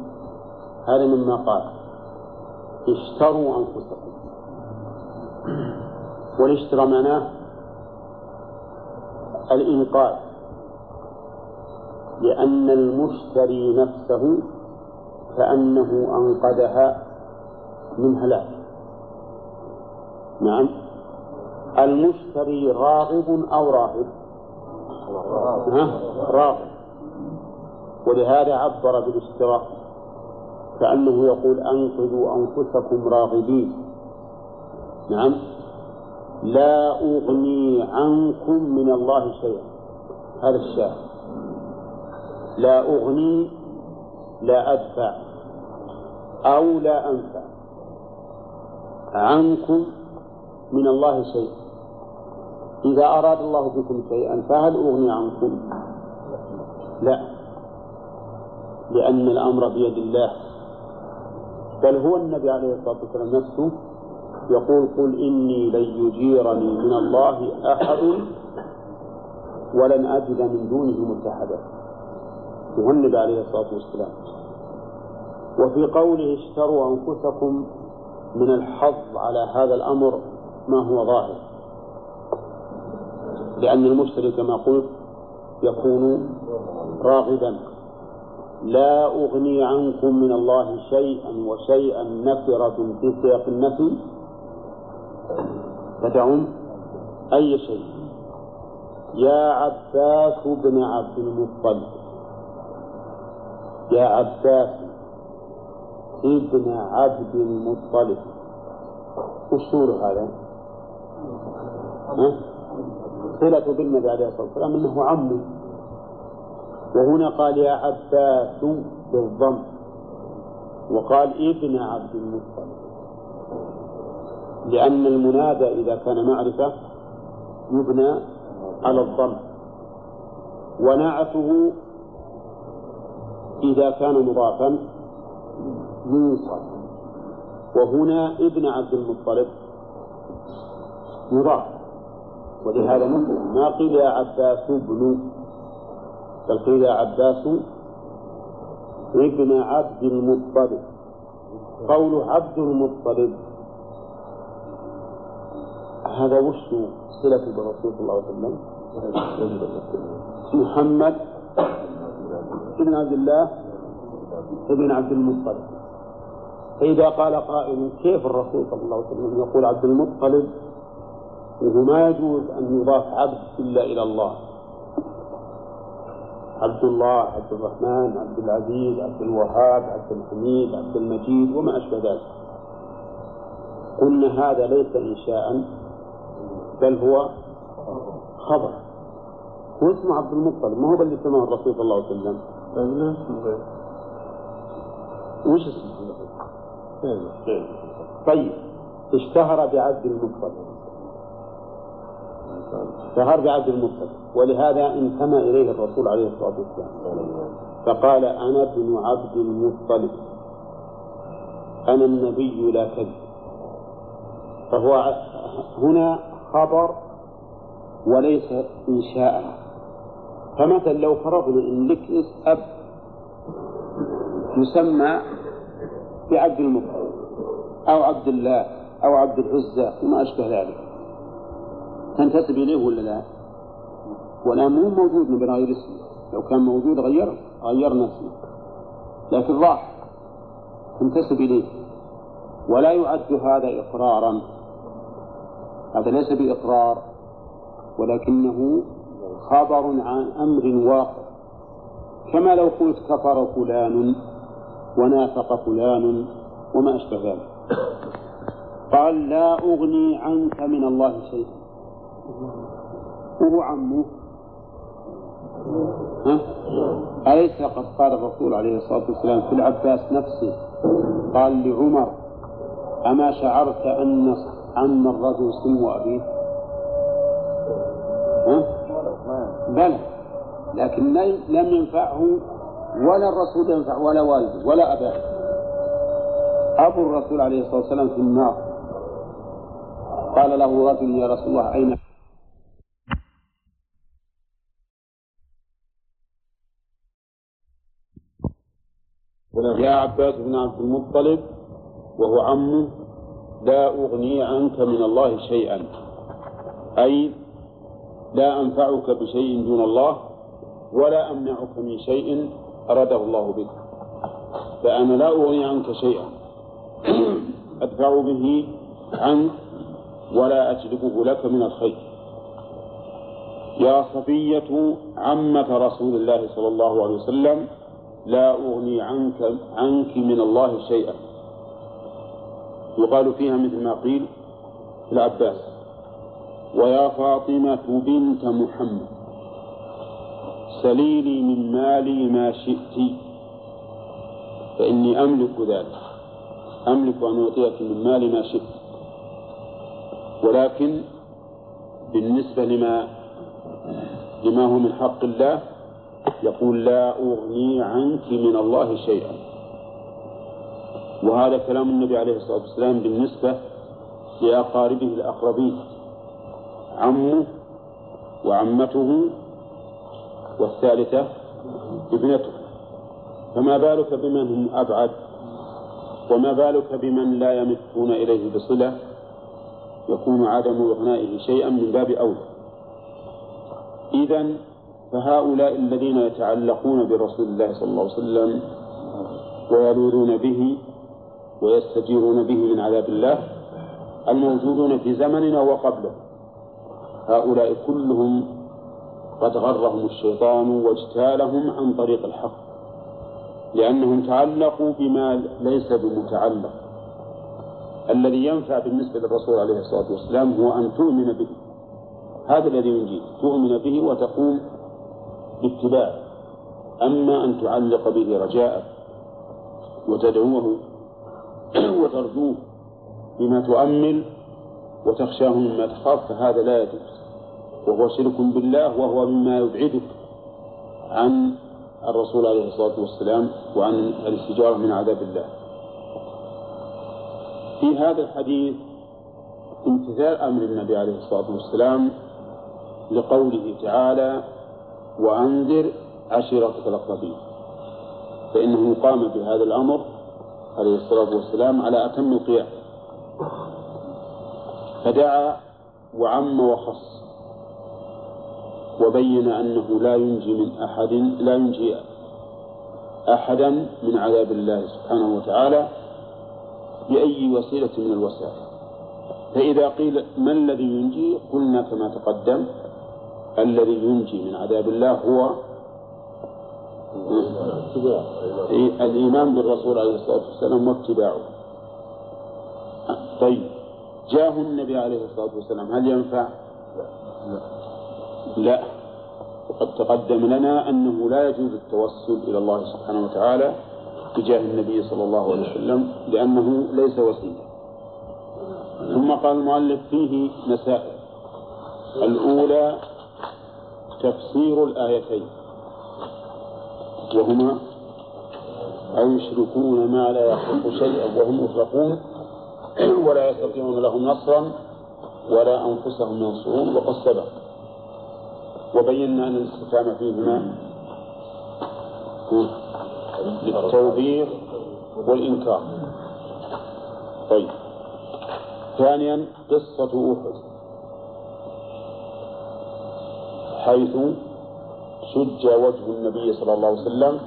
هذا مما قال. اشتروا أنفسكم. والاشترى معناه الإنقاذ. لأن المشتري نفسه كأنه أنقذها من هلاك. نعم. المشتري راغب أو راهب؟ راغب. ولهذا عبر بالاشتراك كأنه يقول أنقذوا أنفسكم راغبين. نعم. لا أغني عنكم من الله شيئا. هذا الشاهد. لا أغني لا أدفع أو لا أنفع. عنكم من الله شيئا. إذا أراد الله بكم شيئا فهل أغني عنكم؟ لا. لأن الأمر بيد الله. بل هو النبي عليه الصلاة والسلام نفسه يقول قل إني لن يجيرني من الله أحد ولن أجد من دونه ملتحدا هو النبي عليه الصلاة والسلام. وفي قوله اشتروا أنفسكم من الحظ على هذا الأمر ما هو ظاهر. لأن المشتري كما قلت يكون راغبا. لا أغني عنكم من الله شيئا وشيئا نكرة في سياق النفي. تدعون؟ أي شيء؟ يا عباس بن عبد المطلب. يا عباس ابن عبد المطلب. وش هذا؟ صلة بالنبي عليه الصلاة والسلام أنه عمه. وهنا قال يا عباس بالضم. وقال ابن عبد المطلب. لأن المنادى إذا كان معرفة يبنى على الضم. ونعته إذا كان مضافا ينصب. وهنا ابن عبد المطلب مضاف. ولهذا ما قيل يا عباس ابن بل قيل عباس ابن عبد المطلب. قول عبد المطلب. هذا وش صلة بالرسول صلى الله عليه وسلم؟ محمد بن عبد الله ابن عبد المطلب. فإذا قال قائل كيف الرسول صلى الله عليه وسلم يقول عبد المطلب؟ وهو ما يجوز أن يضاف عبد إلا إلى الله. عبد الله عبد الرحمن عبد العزيز عبد الوهاب عبد الحميد عبد المجيد وما أشبه ذلك. قلنا هذا ليس إنشاء بل هو خبر. هو اسمه عبد المطلب ما هو اللي سماه الرسول صلى الله عليه وسلم؟ وش اسمه؟ طيب اشتهر بعبد المطلب. اشتهر بعبد المطلب ولهذا انتمى إليه الرسول عليه الصلاة والسلام. فقال أنا ابن عبد المطلب أنا النبي لا كذب. فهو هنا خبر وليس إنشاء. فمثلا لو فرضنا إن لك أب يسمى بعبد المطلب أو عبد الله أو عبد العزى وما أشبه ذلك. تنتسب إليه ولا لا؟ والآن مو موجود من غير اسمه. لو كان موجود غير غيرنا اسمه لكن راح تنتسب إليه. ولا يعد هذا إقرارا. هذا ليس بإقرار. ولكنه خبر عن أمر واقع. كما لو قلت كفر فلان ونافق فلان وما أشبه ذلك. قال لا أغني عنك من الله شيئا. وهو عمه. ها؟ أليس قد قال الرسول عليه الصلاة والسلام في العباس نفسه؟ قال لعمر أما شعرت أن عم الرجل سم أبيه؟ ها؟ بلى. لكن لم ينفعه ولا الرسول ينفع ولا والده ولا أباه. أبو الرسول عليه الصلاة والسلام في النار. قال له رجل يا رسول الله أين يا عباس بن عبد المطلب وهو عمه لا أغني عنك من الله شيئا. أي لا أنفعك بشيء دون الله ولا أمنعك من شيء أراده الله بك. فأنا لا أغني عنك شيئا. [CLEARS THROAT] أدفع به عنك ولا أجلبه لك من الخير. يا صفية عمة رسول الله صلى الله عليه وسلم لا أغني عنك عنك من الله شيئا. يقال فيها مثل ما قيل في العباس ويا فاطمة بنت محمد سليني من مالي ما شئت فإني أملك ذلك أملك أن أعطيك من مالي ما شئت. ولكن بالنسبة لما لما هو من حق الله يقول لا أغني عنك من الله شيئا. وهذا كلام النبي عليه الصلاة والسلام بالنسبة لأقاربه الأقربين عمه وعمته والثالثة ابنته. فما بالك بمن هم أبعد؟ وما بالك بمن لا يمتون إليه بصلة؟ يكون عدم إغنائه شيئا من باب أولى. إذا فهؤلاء الذين يتعلقون برسول الله صلى الله عليه وسلم ويلوذون به ويستجيرون به من عذاب الله الموجودون في زمننا وقبله. هؤلاء كلهم قد غرهم الشيطان واجتالهم عن طريق الحق لأنهم تعلقوا بما ليس بمتعلق. الذي ينفع بالنسبة للرسول عليه الصلاة والسلام هو أن تؤمن به. هذا الذي ينجيك تؤمن به وتقوم باتباعه أما أن تعلق به رجاءك وتدعوه [CLEARS THROAT] وترجوه بما تؤمل وتخشاه مما تخاف فهذا لا يجوز. وهو شرك بالله وهو مما يبعدك عن الرسول عليه الصلاة والسلام وعن الاستجارة من عذاب الله. في هذا الحديث امتثال أمر النبي عليه الصلاة والسلام لقوله تعالى وأنذر عشيرتك الأقربين. فإنه قام بهذا الأمر عليه الصلاة والسلام على أتم القيام. فدعا وعم وخص وبين أنه لا ينجي من أحد لا ينجي أحدا من عذاب الله سبحانه وتعالى بأي وسيلة من الوسائل. فإذا قيل ما الذي ينجي قلنا كما تقدم الذي ينجي من عذاب الله هو الإيمان بالرسول عليه الصلاة والسلام واتباعه. طيب جاه النبي عليه الصلاة والسلام هل ينفع؟ لا. وقد تقدم لنا أنه لا يجوز التوسل إلى الله سبحانه وتعالى تجاه النبي صلى الله عليه وسلم لأنه ليس وسيلة. ثم قال المؤلف فيه مسائل. الأولى تفسير الآيتين وهما أو يشركون ما لا يخلق شيئا وهم يخلقون [CLEARS THROAT] ولا يستطيعون لهم نصرا ولا أنفسهم ينصرون وقد سبق. وبينا أن الاستفهام فيهما للتوبيخ والإنكار. طيب. ثانيا قصة أحد. حيث شج وجه النبي صلى الله عليه وسلم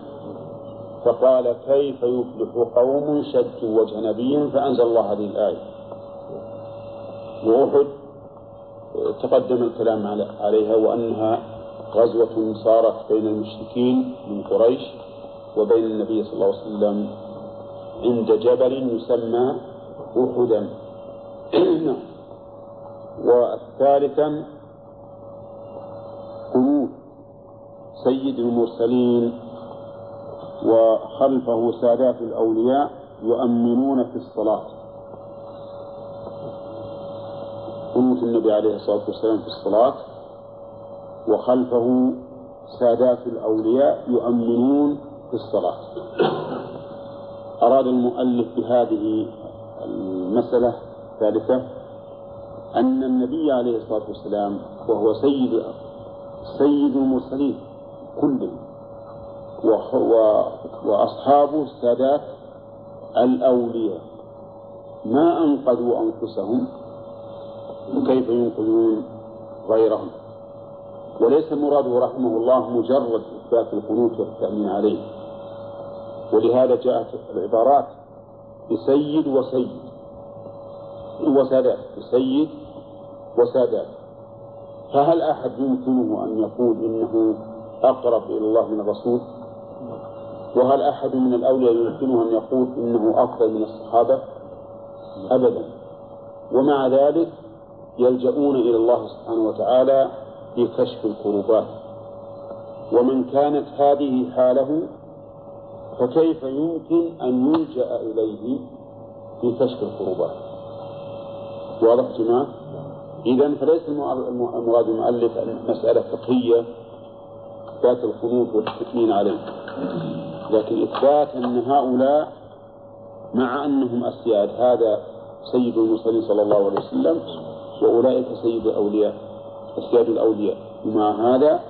فقال كيف يفلح قوم شجوا وجه نبي فأنزل الله هذه الآية. وأحد تقدم الكلام عليها وأنها غزوة صارت بين المشركين من قريش وبين النبي صلى الله عليه وسلم عند جبل يسمى أحدا. [CLEARS THROAT] والثالثا سيد المرسلين وخلفه سادات الأولياء يؤمنون في الصلاة. قنوت النبي عليه الصلاة والسلام في الصلاة وخلفه سادات الأولياء يؤمنون في الصلاة. أراد المؤلف بهذه المسألة الثالثة أن النبي عليه الصلاة والسلام وهو سيد سيد المرسلين كلهم وأصحابه السادات الأولياء. ما أنقذوا أنفسهم وكيف ينقذون غيرهم. وليس مراده رحمه الله مجرد إثبات القنوت والتأمين عليه. ولهذا جاءت العبارات بسيد وسيد. وسادات بسيد وسادات. فهل أحد يمكنه أن يقول إنه أقرب إلى الله من الرسول؟ وهل أحد من الأولياء يمكنه أن يقول إنه أفضل من الصحابة؟ أبدا. ومع ذلك يلجؤون إلى الله سبحانه وتعالى في كشف الكروبات ومن كانت هذه حاله فكيف يمكن أن يلجأ إليه في كشف الكروبات واضح جماعة؟ إذا فليس المراد المؤلف مسألة فقهية إثبات الخنوط والتكمين عليه. لكن إثبات أن هؤلاء مع أنهم أسياد هذا سيد المرسلين صلى الله عليه وسلم وأولئك سيد الأولياء أسياد الأولياء. ومع هذا؟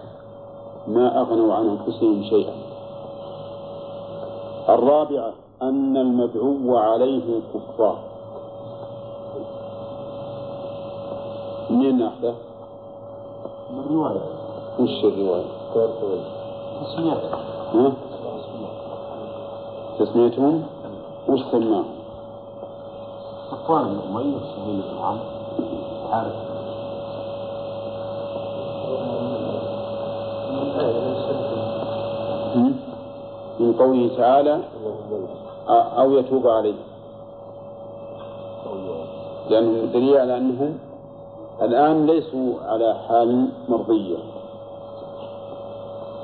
ما أغنوا عن أنفسهم شيئا. الرابعة أن المدعو عليه كفار. منين ناخذه؟ من الرواية وش الرواية؟ تسميات ها؟ تسميتهم؟ وش سماه؟ صفوان بن أمية وسهيل بن عمرو حارث؟ من قوله تعالى أو يتوب عليه. لأنه دليل على أنهم الآن ليسوا على حال مرضية.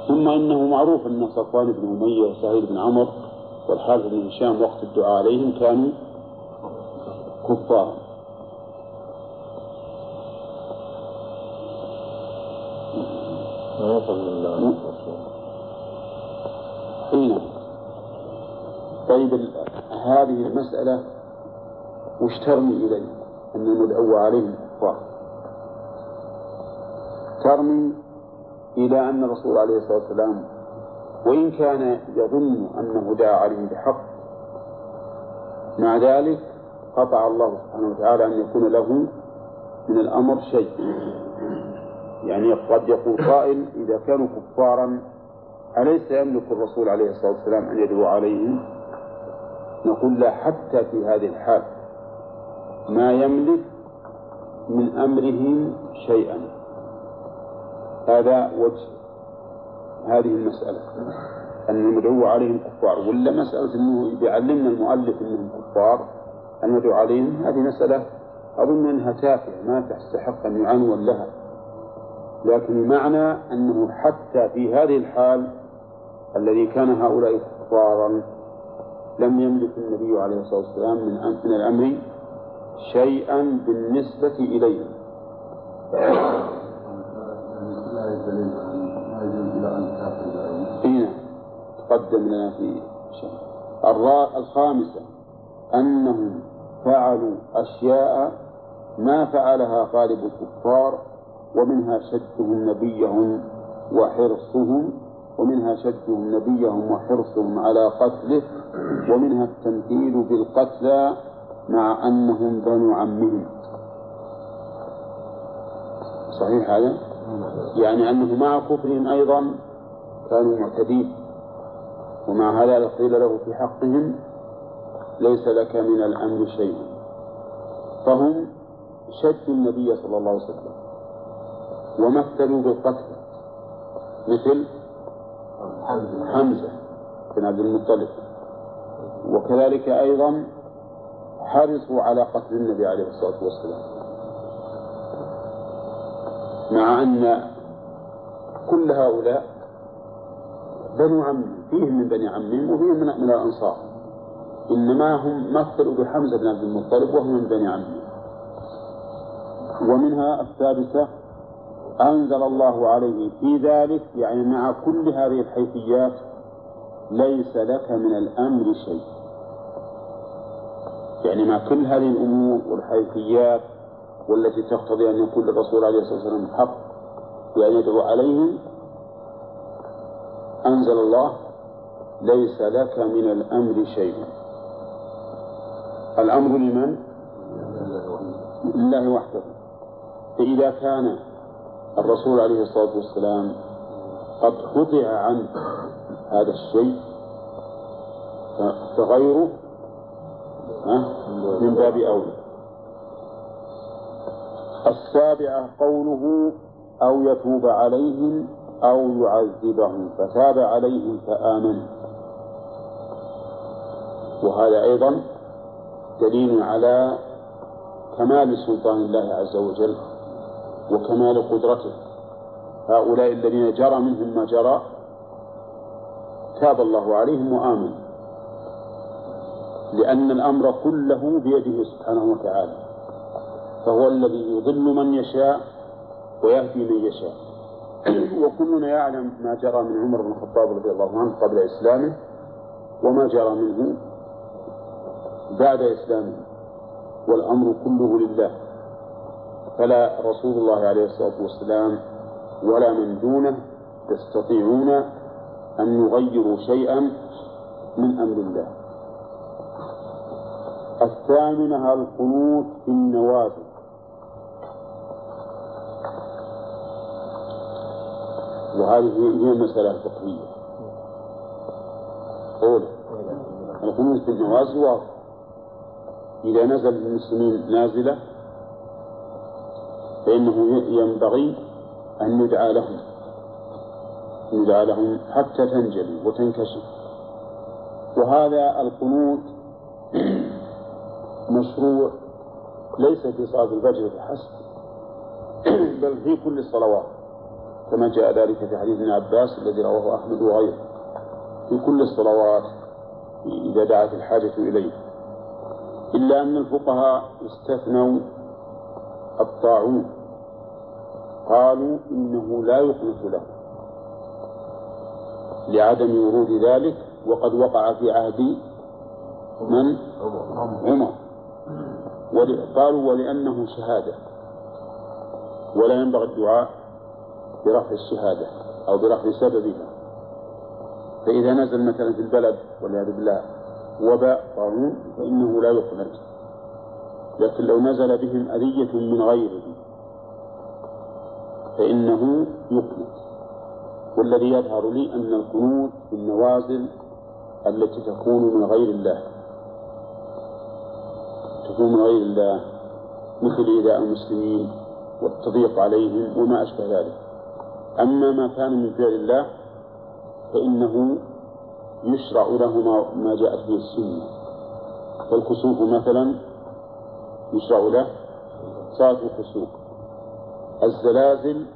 ثم إنه معروف أن صفوان بن أمية وسهيل بن عمرو والحارث بن هشام وقت الدعاء عليهم كانوا كفار. ما يصل من إي نعم. طيب هذه المسألة وش ترمي إليه؟ أن ندعو عليهم كفار. ترمي إلى أن الرسول عليه الصلاة والسلام وإن كان يظن أنه دعا عليهم بحق مع ذلك قطع الله سبحانه وتعالى أن يكون له من الأمر شيء. يعني قد يقول قائل إذا كانوا كفارا أليس يملك الرسول عليه الصلاة والسلام أن يدعو عليهم؟ نقول لا حتى في هذه الحال ما يملك من أمرهم شيئا. هذا وجه هذه المسألة. أن المدعو عليهم كفار. ولا مسألة أنه بيعلمنا المؤلف أنهم كفار أن ندعو عليهم. هذه مسألة أظن أنها تافهة ما تستحق أن يعنون لها. لكن المعنى أنه حتى في هذه الحال الذي كان هؤلاء كفارا لم يملك النبي عليه الصلاة والسلام من من الأمر شيئا بالنسبة إليهم. هنا تقدم لنا في شيء الرا- الخامسة أنهم فعلوا أشياء ما فعلها غالب الكفار ومنها شدهم نبيهم وحرصهم ومنها شدهم نبيهم وحرصهم على قتله ومنها التمثيل بالقتلى مع أنهم بنو عمهم. صحيح هذا؟ يعني أنه مع كفرهم أيضا كانوا معتدين ومع هذا قيل له في حقهم ليس لك من الأمر شيء. فهم شدوا النبي صلى الله عليه وسلم ومثلوا بالقتل مثل حمزة بن عبد المطلب. وكذلك أيضا حرصوا على قتل النبي عليه الصلاة والسلام. مع أن كل هؤلاء بنو عم فيهم من بني عمهم وفيهم من, من الأنصار. إنما هم مثلوا بحمزة بن عبد المطلب وهم من بني عمهم ومنها السادسة أنزل الله عليه في ذلك يعني مع كل هذه الحيثيات ليس لك من الأمر شيء. يعني مع كل هذه الأمور والحيثيات والتي تقتضي أن يكون للرسول عليه الصلاة والسلام حق بأن يدعو عليهم. أنزل الله ليس لك من الأمر شيء. الأمر لمن؟ لله وحده. فإذا كان الرسول عليه الصلاة والسلام قد قطع عنه هذا الشيء فغيره من باب أولى. السابعة قوله أو يتوب عليهم أو يعذبهم فتاب عليهم فآمنوا وهذا أيضا دليل على كمال سلطان الله عز وجل وكمال قدرته. هؤلاء الذين جرى منهم ما جرى تاب الله عليهم وآمنوا لأن الأمر كله بيده سبحانه وتعالى. فهو الذي يضل من يشاء ويهدي من يشاء. [CLEARS THROAT] وكلنا يعلم ما جرى من عمر بن الخطاب رضي الله عنه قبل إسلامه وما جرى منه بعد إسلامه والأمر كله لله. فلا رسول الله عليه الصلاة والسلام ولا من دونه يستطيعون أن يغيروا شيئا من أمر الله. الثامنة القنوت في النوازل وهذه هي المسألة الفقهية قول القنوت في النوازل واضح. إذا نزل المسلمين نازلة فإنه ينبغي أن ندعى لهم. ندعى لهم حتى تنجلي وتنكشف. وهذا القنوت [CLEARS THROAT] مشروع ليس في صلاة الفجر فحسب [CLEARS THROAT] بل في كل الصلوات. كما جاء ذلك في حديث ابن عباس الذي رواه أحمد وغيره. في كل الصلوات إذا دعت الحاجة إليه. إلا أن الفقهاء استثنوا الطاعون. قالوا إنه لا يقنط له. لعدم ورود ذلك وقد وقع في عهد من؟ عمر. قالوا ولأنه شهادة. ولا ينبغي الدعاء. برفع الشهادة أو برفع سببها. فإذا نزل مثلا في البلد والعياذ بالله وباء طاعون فإنه لا يقنط لكن لو نزل بهم أذية من غيره فإنه يقنط والذي يظهر لي أن القنوت في النوازل التي تكون من غير الله. تكون من غير الله مثل إيذاء المسلمين والتضييق عليهم وما أشبه ذلك. أما ما كان من فعل الله فإنه يشرع له ما جاءت به السنة. فالكسوف مثلا يشرع له صلاة الكسوف. الزلازل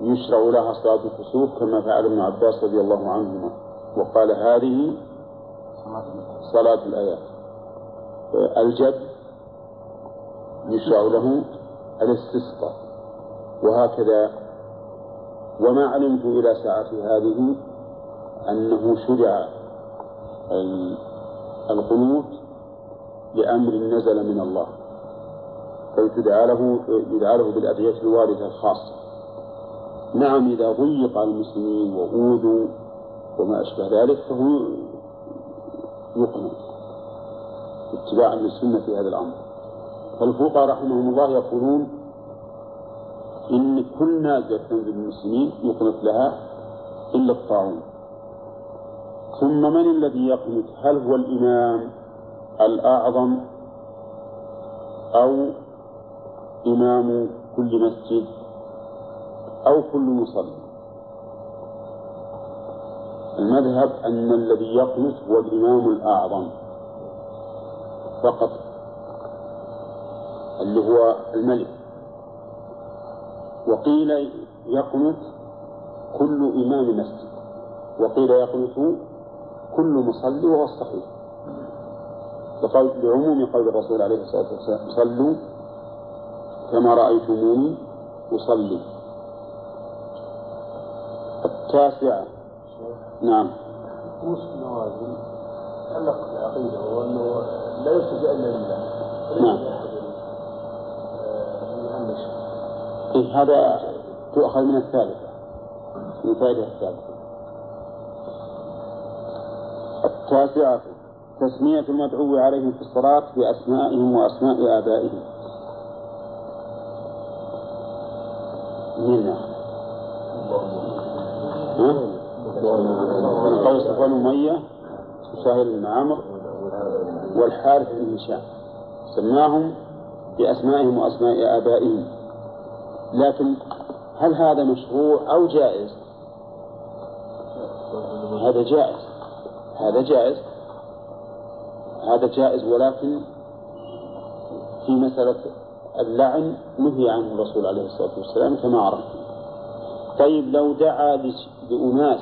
يشرع لها صلاة الكسوف كما فعل ابن عباس رضي الله عنهما. وقال هذه صلاة الآيات. الجد يشرع له الاستسقاء. وهكذا وما علمت إلى ساعتي هذه أنه شرع القنوت لأمر نزل من الله بل تدعى له يدعى له بالأدعية الواردة الخاصة. نعم إذا ضيق على المسلمين وأوذوا وما أشبه ذلك فهو يقنط اتباعا للسنة في هذا الأمر. فالفقهاء رحمهم الله يقولون إن كل نازلة تنزل المسلمين يقنط لها إلا الطاعون ثم من الذي يقنط؟ هل هو الإمام الأعظم أو إمام كل مسجد أو كل مصلي المذهب أن الذي يقنط هو الإمام الأعظم فقط اللي هو الملك. وقيل يقنط كل إمام مسجد. وقيل يقنط كل مصلي وهو الصحيح. لعموم قول الرسول عليه الصلاة والسلام صلوا كما رأيتموني أصلي. التاسعة. نعم. طقوس النوازل تعلق بالعقيدة وهو أنه لا يلتجأ إلا لله. نعم. إيه هذا تؤخذ من الثالثة من فائدة الثالثة التاسعة تسمية المدعو عليهم في الصلاة بأسمائهم وأسماء آبائهم. منها بن قوس بن أمية وسهيل بن عمرو والحارث بن هشام. سماهم بأسمائهم وأسماء آبائهم. لكن هل هذا مشروع أو جائز؟ هذا جائز. هذا جائز. هذا جائز ولكن في مسألة اللعن نهي عنه الرسول عليه الصلاة والسلام كما عرفت. طيب لو دعا لأناس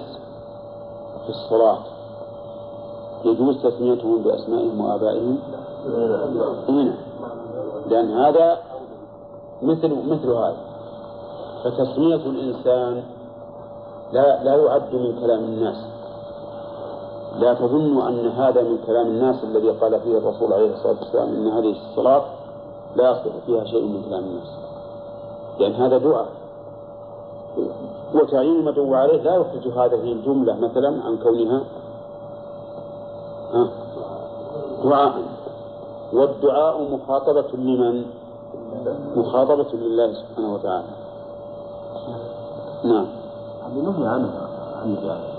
في الصلاة يجوز تسميتهم بأسمائهم وآبائهم؟ هنا. لأن هذا مثل مثل هذا. فتسمية الإنسان لا لا يعد من كلام الناس. لا تظن أن هذا من كلام الناس الذي قال فيه الرسول عليه الصلاة والسلام إن هذه الصلاة لا يصلح فيها شيء من كلام الناس. لأن هذا دعاء. وتعيين المدعو عليه لا يخرج هذه الجملة مثلا عن كونها دعاء. والدعاء مخاطبة لمن؟ مخاطبة لله سبحانه وتعالى. نعم. نهي عنها عن السلام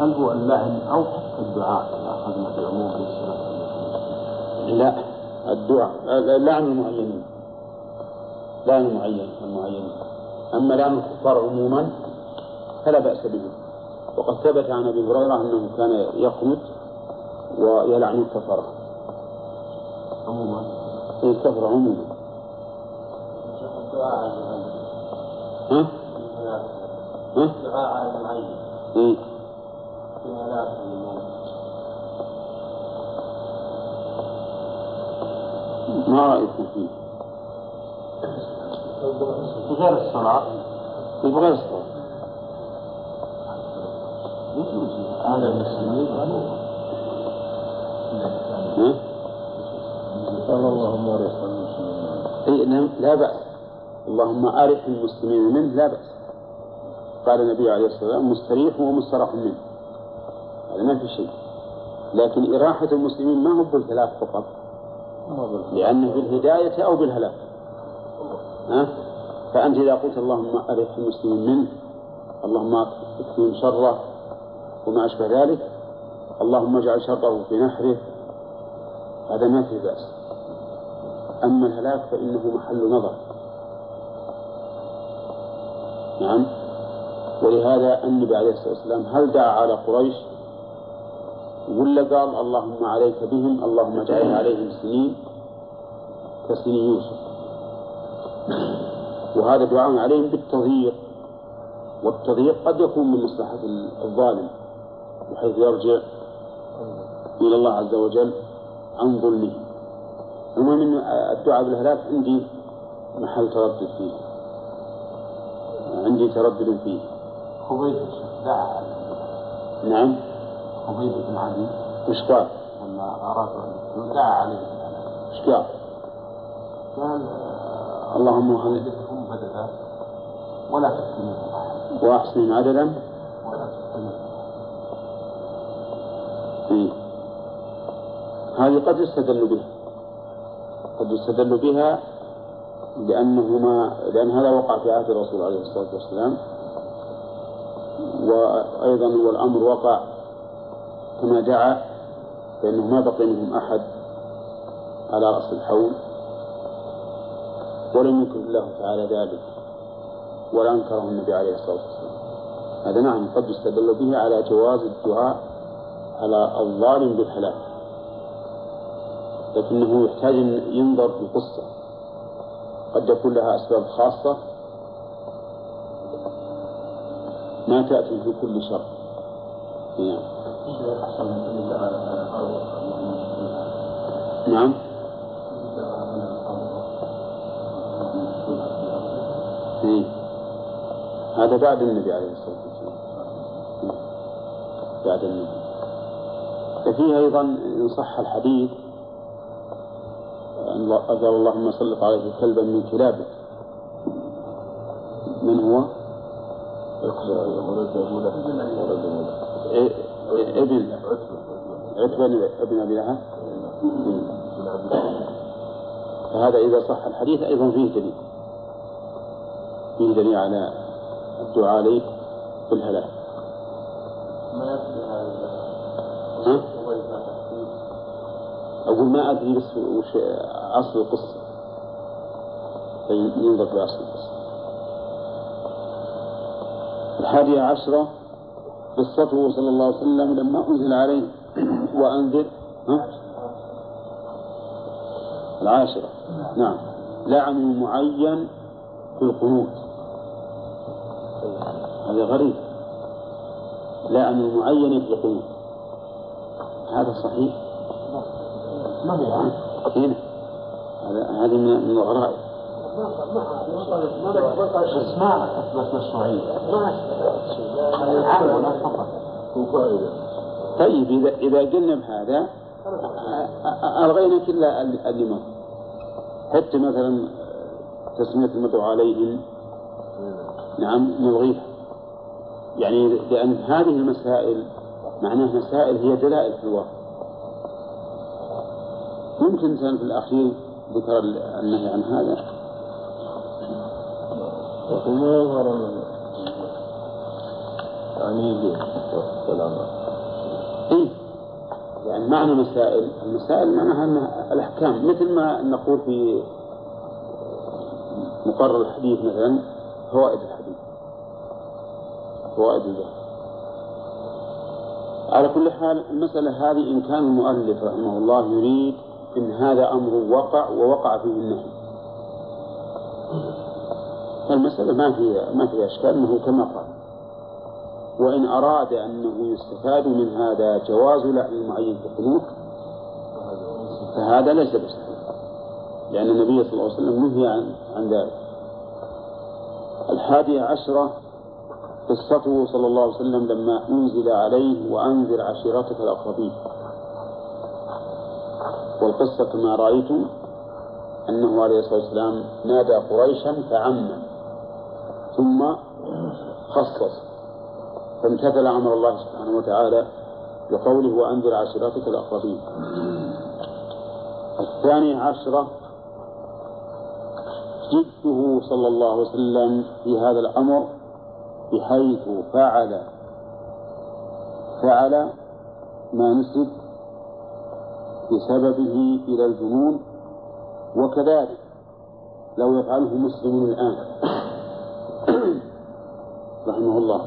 هل هو اللعن أو حتى الدعاء إذا أخذنا بعموم لا الدعاء لعن المعينين لعن المعين. المعينين أما لعن الكفار عموما فلا بأس به. وقد ثبت عن أبي هريرة أنه كان يقنت ويلعن الكفرة عموما؟ الكفرة عموما. ها؟ ها؟ الدعاء على المعين إيه؟ فيما لا ما رأيكم فيه؟ غير الصلاة في غير الصلاة يجوز هذا المسلمين؟ قال اللهم ارح المسلمين أي نعم لا بأس اللهم أرح المسلمين منه لا بأس. قال النبي عليه الصلاة والسلام مستريح ومستراح منه. هذا ما في شيء. لكن إراحة المسلمين ما هو بالهلاك فقط. لأنه بالهداية أو بالهلاك. ها؟ فأنت إذا قلت اللهم أرح المسلمين منه اللهم أكفهم شره وما أشبه ذلك اللهم اجعل شره في نحره هذا ما فيه بأس. أما الهلاك فإنه محل نظر. نعم. ولهذا النبي عليه الصلاة والسلام هل دعا على قريش؟ ولا قال اللهم عليك بهم اللهم اجعل عليهم سنين؟ كسنين يوسف. وهذا دعاء عليهم بالتضييق. والتضييق قد يكون من مصلحة الظالم بحيث يرجع إلى الله عز وجل عن ظلمه. المهم أن الدعاء بالهلاك عندي محل تردد فيه. عندي تردد فيه. خبيب دعا نعم. خبيب بن عدي وش قال؟ لما أراد أن دعا عليه. وش قال؟ قال اللهم خلق خلقهم بددا ولا تفتنهم أحد وأحسن عددا ولا تفتنهم إيه. هذه قد يستدل بها. قد يستدل بها لأنهما لأن هذا وقع في عهد الرسول عليه الصلاة والسلام. وأيضا والأمر وقع كما دعا فإنه ما بقي منهم أحد على رأس الحول. ولم ينكر الله تعالى ذلك ولا أنكره النبي عليه الصلاة والسلام. هذا نعم قد يستدل به على جواز الدعاء على الظالم بالهلاك. لكنه يحتاج أن ينظر في القصة قد يكون لها أسباب خاصة. ما تأتي في كل شر. نعم. نعم. إيه. هذا بعد النبي عليه الصلاة والسلام. بعد النبي. وفيه أيضا إن صح الحديث الله- قال اللهم سلط عليه كلبا من كلابك من هو؟ إيه- إبن عتبة ابن أبي لهب. فهذا إذا صح الحديث أيضا فيه دليل فيه دليل على الدعاء عليه بالهلاك ما يدري ها؟ أقول ما أدري بس وش أصل القصة. ينظر في أصل القصة؟ الحادية عشرة قصته صلى الله عليه وسلم لما أنزل عليه. [COUGHS] وأنذر ها؟ العاشرة. نعم. لعن معين في القنوت. هذا غريب. لعن معين في القنوت. هذا صحيح؟ ما عن هنا. هذا من الغرائب ما اثبت مشروعيه طيب إذا إذا قلنا بهذا ألغينا كل اللي مر حتى مثلا تسمية المدعو عليهم نعم نلغيها يعني لأن هذه المسائل معناها مسائل هي دلائل في الواقع. ممكن إنسان في الأخير ذكر النهي عن هذا. وما يظهر يعني إيه. يعني معنى مسائل. المسائل معناها أن الأحكام. مثل ما نقول في مقرر الحديث مثلا فوائد الحديث. فوائد البحث. على كل حال المسألة هذه إن كان المؤلف رحمه الله يريد إن هذا أمر وقع ووقع فيه النهي. فالمسألة ما فيها ما فيها إشكال أنه كما قال. وإن أراد أنه يستفاد من هذا جواز لعن المعين في القنوت فهذا ليس بصحيح. لأن النبي صلى الله عليه وسلم نهي عن عن ذلك. الحادية عشرة قصته صلى الله عليه وسلم لما أنزل عليه وأنذر عشيرتك الأقربين. والقصة كما رأيتم أنه عليه الصلاة والسلام نادى قريشا فعم ثم خصص فامتثل أمر الله سبحانه وتعالى بقوله وأنذر عشيرتك الأقربين. الثانية عشرة جده صلى الله عليه وسلم في هذا الأمر بحيث فعل فعل ما نسب بسببه إلى الجنون وكذلك لو يفعله مسلم الآن. [COUGHS] رحمه الله.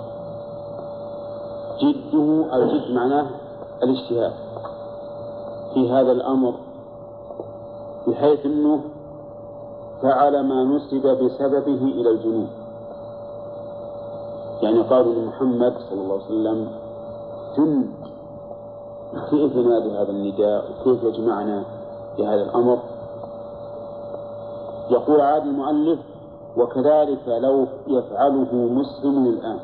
جده الجد معناه الاجتهاد في هذا الأمر بحيث أنه فعل ما نسب بسببه إلى الجنون. يعني قالوا لمحمد صلى الله عليه وسلم جن كيف ينادي هذا النداء؟ وكيف يجمعنا في هذا الأمر؟ يقول عاد المؤلف وكذلك لو يفعله مسلم الآن.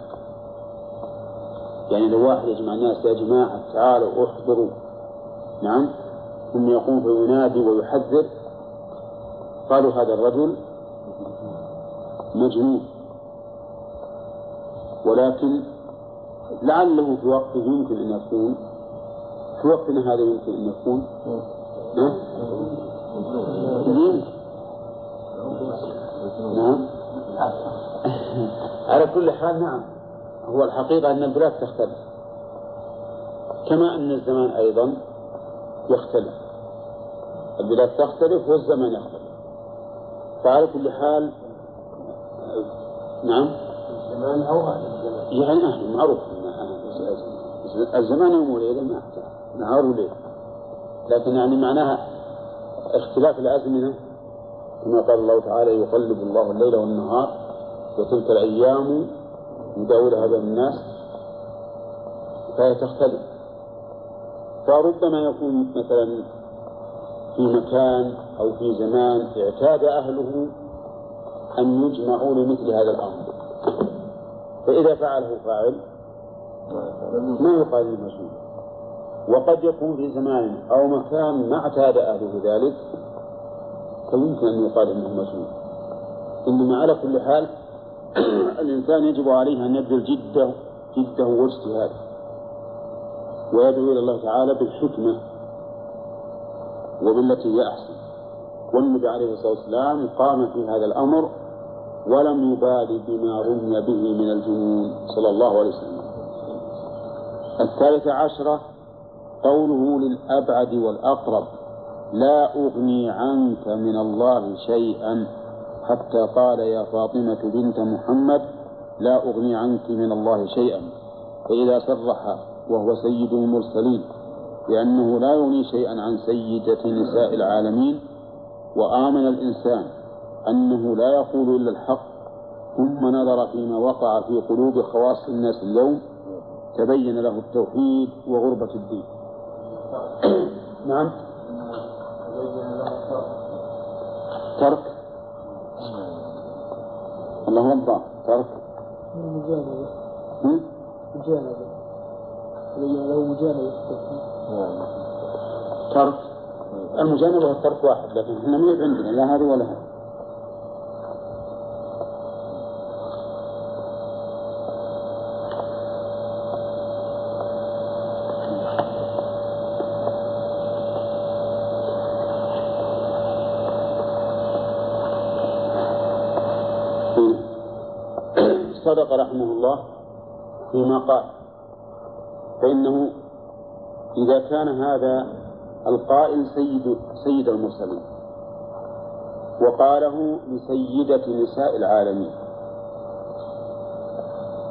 يعني لو واحد يجمع الناس يا جماعة تعالوا احضروا. نعم؟ ثم يقوم فينادي ويحذر. قالوا هذا الرجل مجنون. ولكن لعله في وقته يمكن أن يكون في وقتنا هذا يمكن أن يكون؟ يمكن نعم. على كل حال نعم. هو الحقيقة أن البلاد تختلف. كما أن الزمان أيضا يختلف. البلاد تختلف والزمان يختلف. فعلى كل حال نعم. الزمان أو أهل الزمان. يعني أهل معروف الزمان يوم وليلة ما نهار وليل لكن يعني معناها اختلاف الأزمنة كما قال الله تعالى يقلب الله الليل والنهار وتلك الأيام نداولها بين الناس فهي تختلف. فربما يكون مثلا في مكان أو في زمان اعتاد أهله أن يجمعوا لمثل هذا الأمر. فإذا فعله فاعل ما يقال المجنون وقد يكون في زمان أو مكان ما اعتاد أهله ذلك فيمكن أن يقال إنه مجنون إنما على كل حال [CLEARS THROAT] الإنسان يجب عليه أن يبذل جدة جدة واجتهاده ويدعو إلى الله تعالى بالحكمة وبالتي هي أحسن. والنبي عليه الصلاة والسلام قام في هذا الأمر ولم يبالي بما رمي به من الجنون صلى الله عليه وسلم. الثالثة عشرة قوله للأبعد والأقرب لا أغني عنك من الله شيئا. حتى قال يا فاطمة بنت محمد لا أغني عنك من الله شيئا. فإذا صرح وهو سيد المرسلين بأنه لا يغني شيئا عن سيدة نساء العالمين. وآمن الإنسان أنه لا يقول إلا الحق. ثم نظر فيما وقع في قلوب خواص الناس اليوم تبين له التوحيد وغربة الدين. نعم. ترك. الله وضع ترك. مجانبة هم؟ مجانبة تبين له مجانبة ترك. المجانبة والترك واحد لكن إحنا ما عندنا لا هذا ولا هذا صدق رحمه الله فيما قال. فإنه إذا كان هذا القائل سيد سيد المرسلين. وقاله لسيدة نساء العالمين.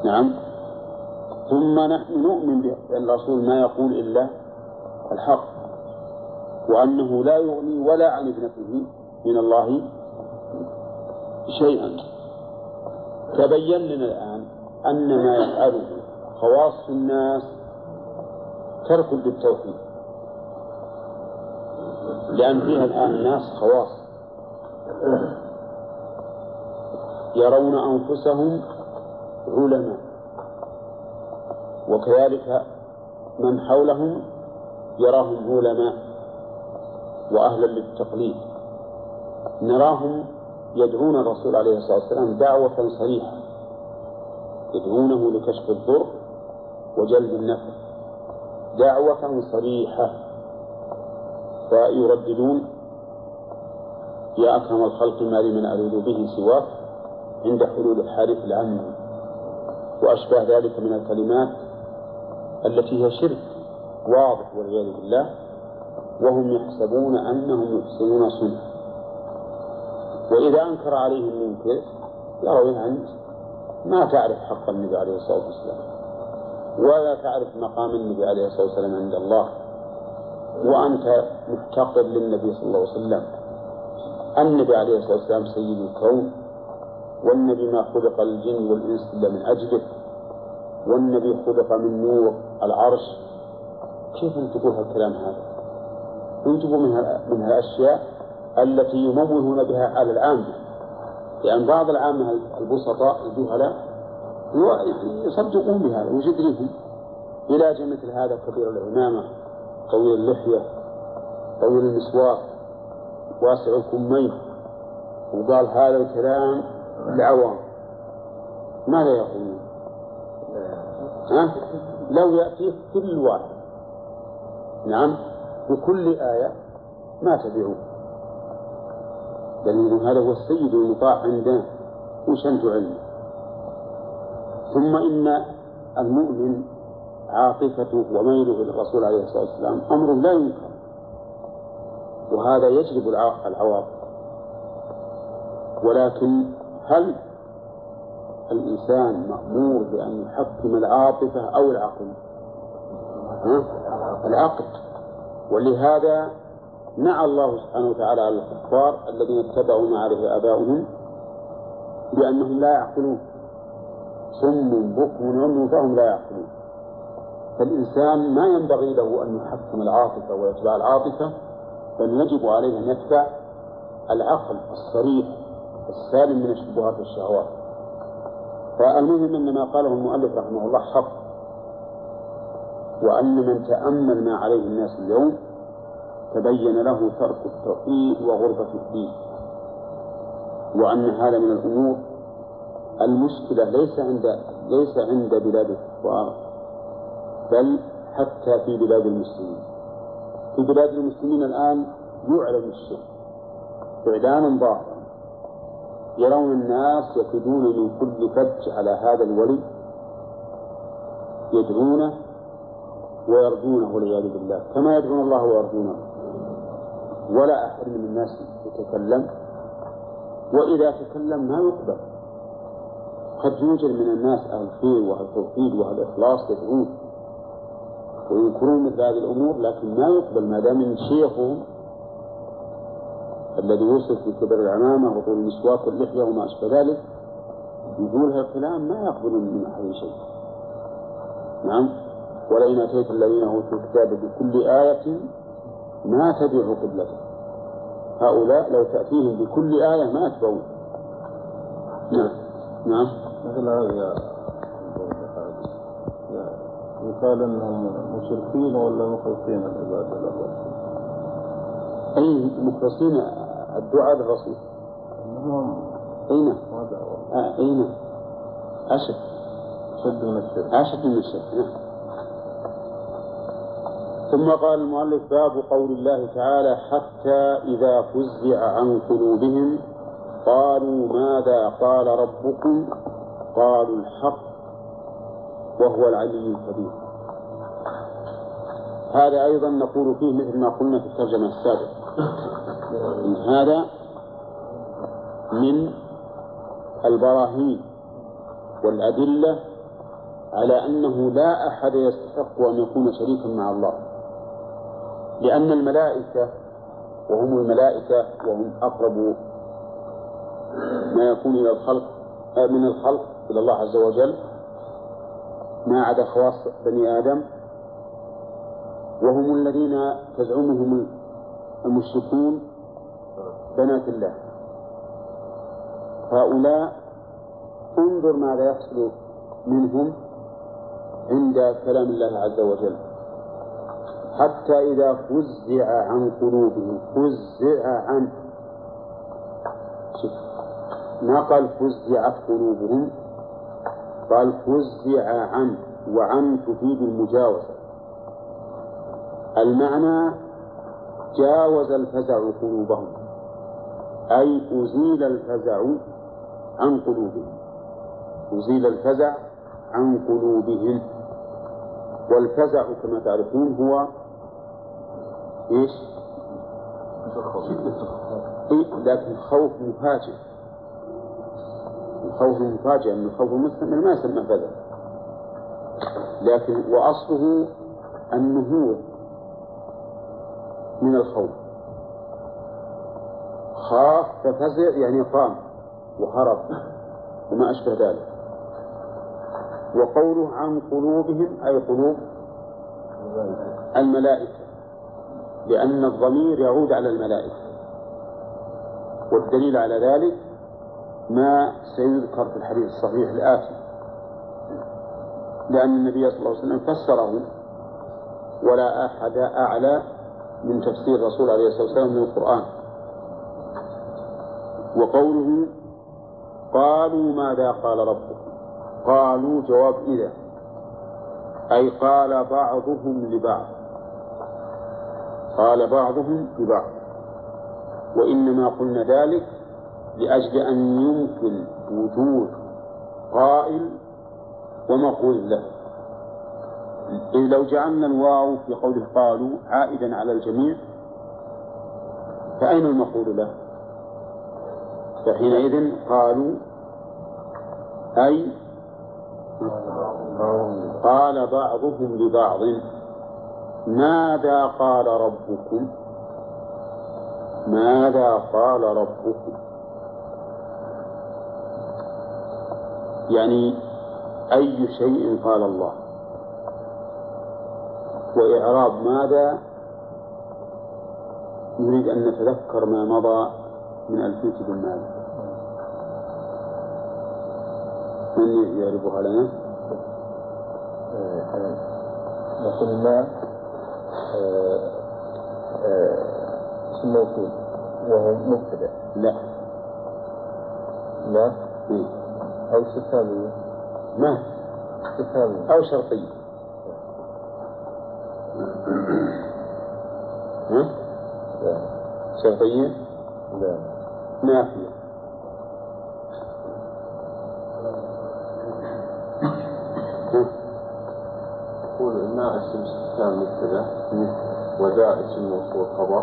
نعم. ثم نحن نؤمن بأن الرسول ما يقول إلا الحق وأنه لا يغني ولا عن ابنته من الله شيئا. تبين لنا الآن أن ما يفعله خواص الناس ترك للتوحيد لأن فيها الآن ناس خواص. يرون أنفسهم علماء وكذلك من حولهم يراهم علماء وأهلا للتقليد. نراهم يدعون الرسول عليه الصلاة والسلام دعوة صريحة. يدعونه لكشف الضر. وجلب النفع. دعوة صريحة. فيرددون يا أكرم الخلق ما لي من أريد به سواك عند حلول الحادث العام وأشباه ذلك من الكلمات التي هي شرك واضح والعياذ بالله. وهم يحسبون أنهم يحسنون صنعا. وإذا أنكر عليهم منكر يروا أنت ما تعرف حق النبي عليه الصلاة والسلام. ولا تعرف مقام النبي عليه الصلاة والسلام عند الله. وأنت محتقر للنبي صلى الله عليه وسلم. النبي عليه الصلاة والسلام سيد الكون. والنبي ما خلق الجن والإنس إلا من أجله. والنبي خلق من نور العرش. كيف أنت تقول هالكلام هذا؟ انتبهوا من من هالأشياء التي يموهون بها على العامة. لأن بعض العامة البسطاء الجهلاء يصدقون بهذا ويجدريهم علاج مثل هذا كبير العمامة طويل اللحية طويل المسواق واسع الكمين. وقال هذا الكلام لعوام. ماذا يقولون؟ ها؟ لو يأتيه كل واحد. نعم. بكل آية ما تبعوه لأنه هذا هو السيد المطاع عندنا وش أنت علمه؟ ثم إن المؤمن عاطفته وميله إلى الرسول عليه الصلاة والسلام أمر لا ينكر. وهذا يجلب العواطف ولكن هل الإنسان مأمور بأن يحكم العاطفة أو العقل؟ العقل. ولهذا نعى الله سبحانه وتعالى على الكفار الذين اتبعوا ما عليه آباؤهم بأنهم لا يعقلون. صم بكم عمي فهم لا يعقلون. فالإنسان ما ينبغي له أن يحكم العاطفة ويتبع العاطفة بل يجب عليه أن يتبع العقل الصريح السالم من الشبهات والشهوات فالمهم أن ما قاله المؤلف رحمه الله حق وأن من تأمل ما عليه الناس اليوم تبين له ترك التوحيد وغربة الدين وأن هذا من الأمور المشكلة ليس عند ليس عند بلاد الكفار بل حتى في بلاد المسلمين. في بلاد المسلمين الآن يعلن الشرك إعلانا ظاهرا. يرون الناس يكدون من كل فج على هذا الولي يدعونه ويرجونه والعياذ بالله. كما يدعون الله ويرجونه. ولا أحد من الناس يتكلم وإذا تكلم ما يقبل. قد يوجد من الناس أهل الخير وأهل التوحيد وأهل الإخلاص يدعون وينكرون مثل هذه الأمور لكن ما يقبل ما دام من شيخهم الذي وصف في كبر العمامة وطول المسواك واللحية وما أشبه ذلك يقول هالكلام ما يقبلون من أحد شيء. نعم؟ ولئن أتيت الذين أوتوا الكتاب بكل آية ما تبعوا قبلته هؤلاء لو تأتيهم بكل آية ما يتبعون نعم؟ نعم؟ مثل هذا يا يقال إنهم مشركين ولا مخلصين العبادة لله أي مخلصين الدعاء للرسول أي نعم. آه، أي نعم. أشد. شد من الشرك. أشد من الشرك نعم. ثم قال المؤلف باب قول الله تعالى حتى إذا فزع عن قلوبهم قالوا ماذا قال ربكم؟ قالوا الحق وهو العلي الكبير. هذا أيضا نقول فيه مثل ما قلنا في الترجمة السابقة. إن هذا من البراهين والأدلة على أنه لا أحد يستحق أن يكون شريكا مع الله. لأن الملائكة وهم الملائكة وهم أقرب ما يكون إلى الخلق آه، من الخلق إلى الله عز وجل ما عدا خواص بني آدم وهم الذين تزعمهم المشركون بنات الله. هؤلاء انظر ماذا يحصل منهم عند كلام الله عز وجل. حتى إذا فزع عن قلوبهم فزع عن ما قال فزعت قلوبهم قال فزع عن وعن تفيد المجاوزة. المعنى جاوز الفزع قلوبهم أي أزيل الفزع عن قلوبهم. أزيل الفزع عن قلوبهم. والفزع كما تعرفون هو إيش؟ إيه؟ لكن خوف مفاجئ. الخوف مفاجئ من الخوف المستمر ما يسمى فزع لكن وأصله النهوض من الخوف. خاف ففزع يعني قام وهرب وما أشبه ذلك. وقوله عن قلوبهم أي قلوب الملائكة لأن الضمير يعود على الملائكة. والدليل على ذلك ما سيذكر في الحديث الصحيح الآتي. لأن النبي صلى الله عليه وسلم فسره ولا أحد أعلى من تفسير الرسول عليه الصلاة والسلام من القرآن. وقوله قالوا ماذا قال ربكم؟ قالوا جواب إذا. أي قال بعضهم لبعض. قال بعضهم لبعض. وإنما قلنا ذلك لأجل أن يمكن وجود قائل ومقول له. إذ لو جعلنا الواو في قوله قالوا عائدا على الجميع فأين المقول له؟ فحينئذ قالوا أي قال بعضهم لبعض ماذا قال ربكم؟ ماذا قال ربكم؟ يعني أي شيء قال الله. وإعراب ماذا؟ نريد أن نتذكر ما مضى من ألفية بن مالك. من يعرفها لنا؟ نقول ما اسم موصول. وهو مبتدأ. لا. ما إيه. أو استفهامية ما؟ استفهامية أو شرطية ها؟ لا. شرطية لا نافية؟ يقول ما اسم استفهام مبتدا وذا اسم موصول خبر.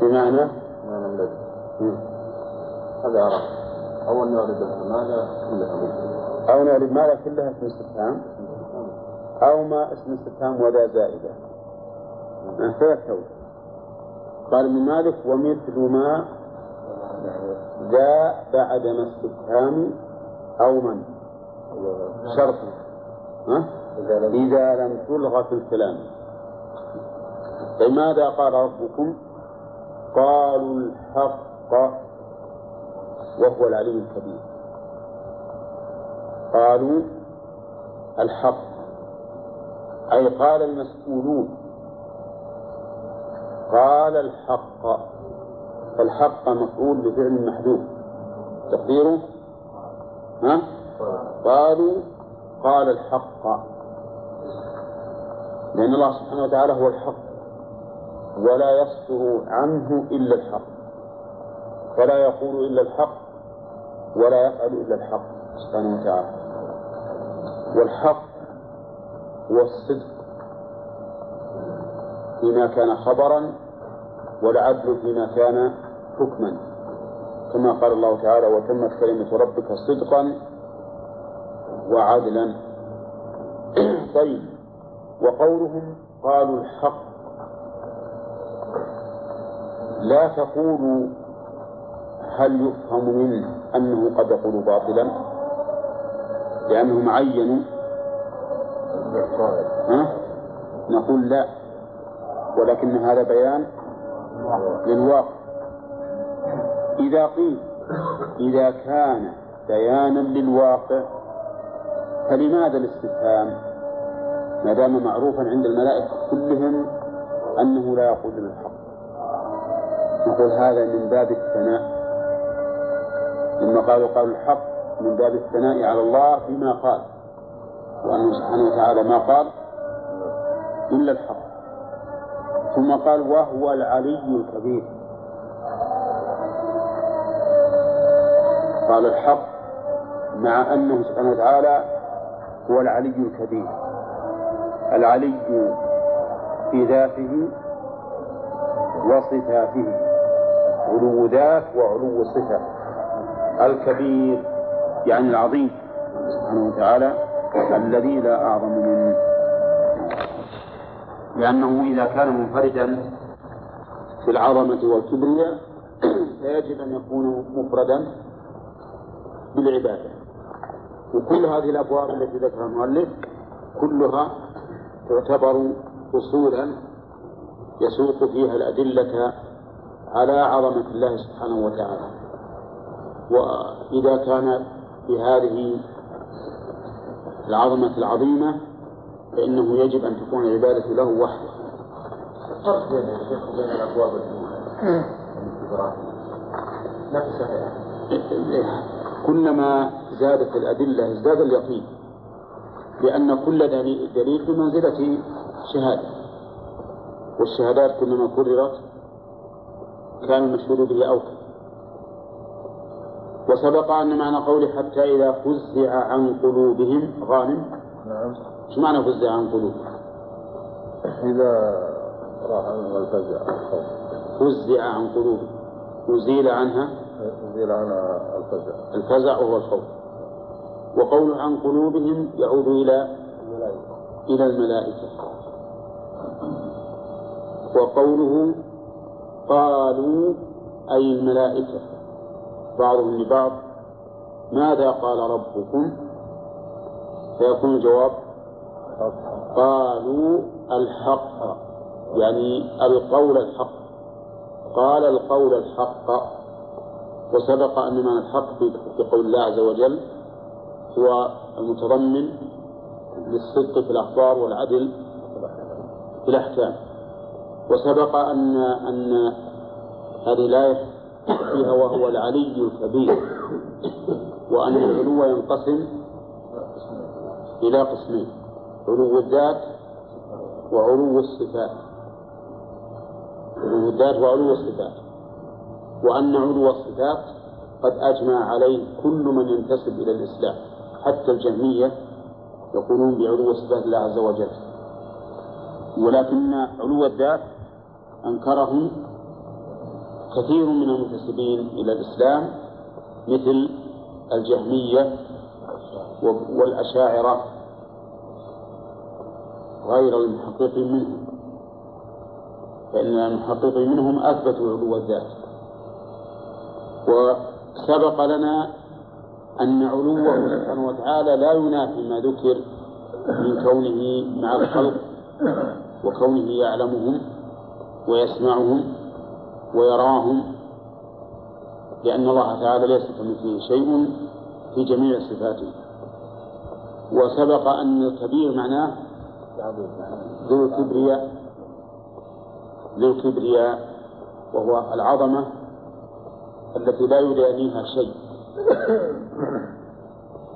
بمعنى؟ معنى الذي. هذا أرى أو ماذا كلها اسم استفهام أو ما اسم استفهام وذا زائدة. آه، ثلاث قال ابن مالك ومثل ما ذا بعد ما استفهام أو من؟ شرط. ها؟ إذا لم تلغى في الكلام. لماذا قال ربكم؟ قالوا الحق وهو العلي الكبير. قالوا الحق. أي قال المسؤولون. قال الحق. فالحق مفعول بفعل محذوف. تقديره ها؟ قالوا قال الحق. لأن الله سبحانه وتعالى هو الحق. ولا يصدر عنه إلا الحق. فلا يقول إلا الحق ولا يفعل إلا الحق سبحانه وتعالى. والحق هو الصدق. فيما كان خبرا والعدل فيما كان حكما. كما قال الله تعالى وتمت كلمة ربك صدقا وعدلا. [CLEARS THROAT] طيب. وقولهم قالوا الحق. لا تقولوا هل يفهم منه أنه قد يقول باطلا؟ لأنهم عينوا ها؟ نقول لا. ولكن هذا بيان للواقع. إذا قيل إذا كان بيانا للواقع فلماذا الاستفهام؟ ما دام معروفا عند الملائكة كلهم أنه لا يقول بالحق نقول هذا من باب الثناء. لما قالوا قالوا الحق من باب الثناء على الله فيما قال. وأنه سبحانه وتعالى ما قال إلا الحق. ثم قال وهو العلي الكبير. قال الحق مع أنه سبحانه وتعالى هو العلي الكبير. العلي في ذاته وصفاته. علو ذات وعلو صفة الكبير يعني العظيم سبحانه وتعالى الذي لا أعظم منه. لأنه إذا كان منفردا في العظمة والكبرياء [CLEARS THROAT] فيجب أن يكون مفردا بالعبادة. وكل هذه الأبواب التي ذكرها المؤلف كلها تعتبر أصولا يسوق فيها الأدلة على عظمة الله سبحانه وتعالى. وإذا كان بهذه العظمة العظيمة فإنه يجب أن تكون العبادة له وحده. الفرق بين الشيخ وبين الأبواب نفسها كلما زادت الأدلة ازداد اليقين لأن كل دليل بمنزلة شهادة. والشهادات كلما كررت كان المشهور به أوكد. وسبق أن معنى قوله حتى إذا فزع عن قلوبهم غانم؟ نعم إيش معنى فزع عن قلوبهم؟ إذا راح عنه الفزع فزع عن قلوبهم أزيل عنها؟ يزيل عنها الفزع. الفزع وهو الخوف. وقوله عن قلوبهم يعود إلى إلى الملائكة. وقوله قالوا أي الملائكة. بعضهم لبعض ماذا قال ربكم؟ فيكون الجواب قالوا الحق يعني القول الحق. قال القول الحق وسبق أن معنى الحق في قول الله عز وجل هو المتضمن للصدق في الأخبار والعدل في الأحكام. وسبق أن أن هذه الآية فيها وهو العلي الكبير. وأن العلو ينقسم إلى قسمين علو الذات وعلو الصفات. علو الذات وعلو الصفات. وأن علو الصفات قد أجمع عليه كل من ينتسب إلى الإسلام. حتى الجهمية يقولون بعلو صفات الله عز وجل. ولكن علو الذات أنكره كثير من المنتسبين إلى الإسلام مثل الجهمية والأشاعرة غير المحققين منهم فإن المحققين منهم أثبتوا علو الذات. وسبق لنا أن علوه سبحانه وتعالى لا ينافي ما ذكر من كونه مع الخلق وكونه يعلمهم ويسمعهم ويراهم لأن الله تعالى ليس كمثله شيء في جميع صفاته. وسبق أن الكبير معناه ذو الكبرياء ذو الكبرياء وهو العظمة التي لا يدانيها شيء.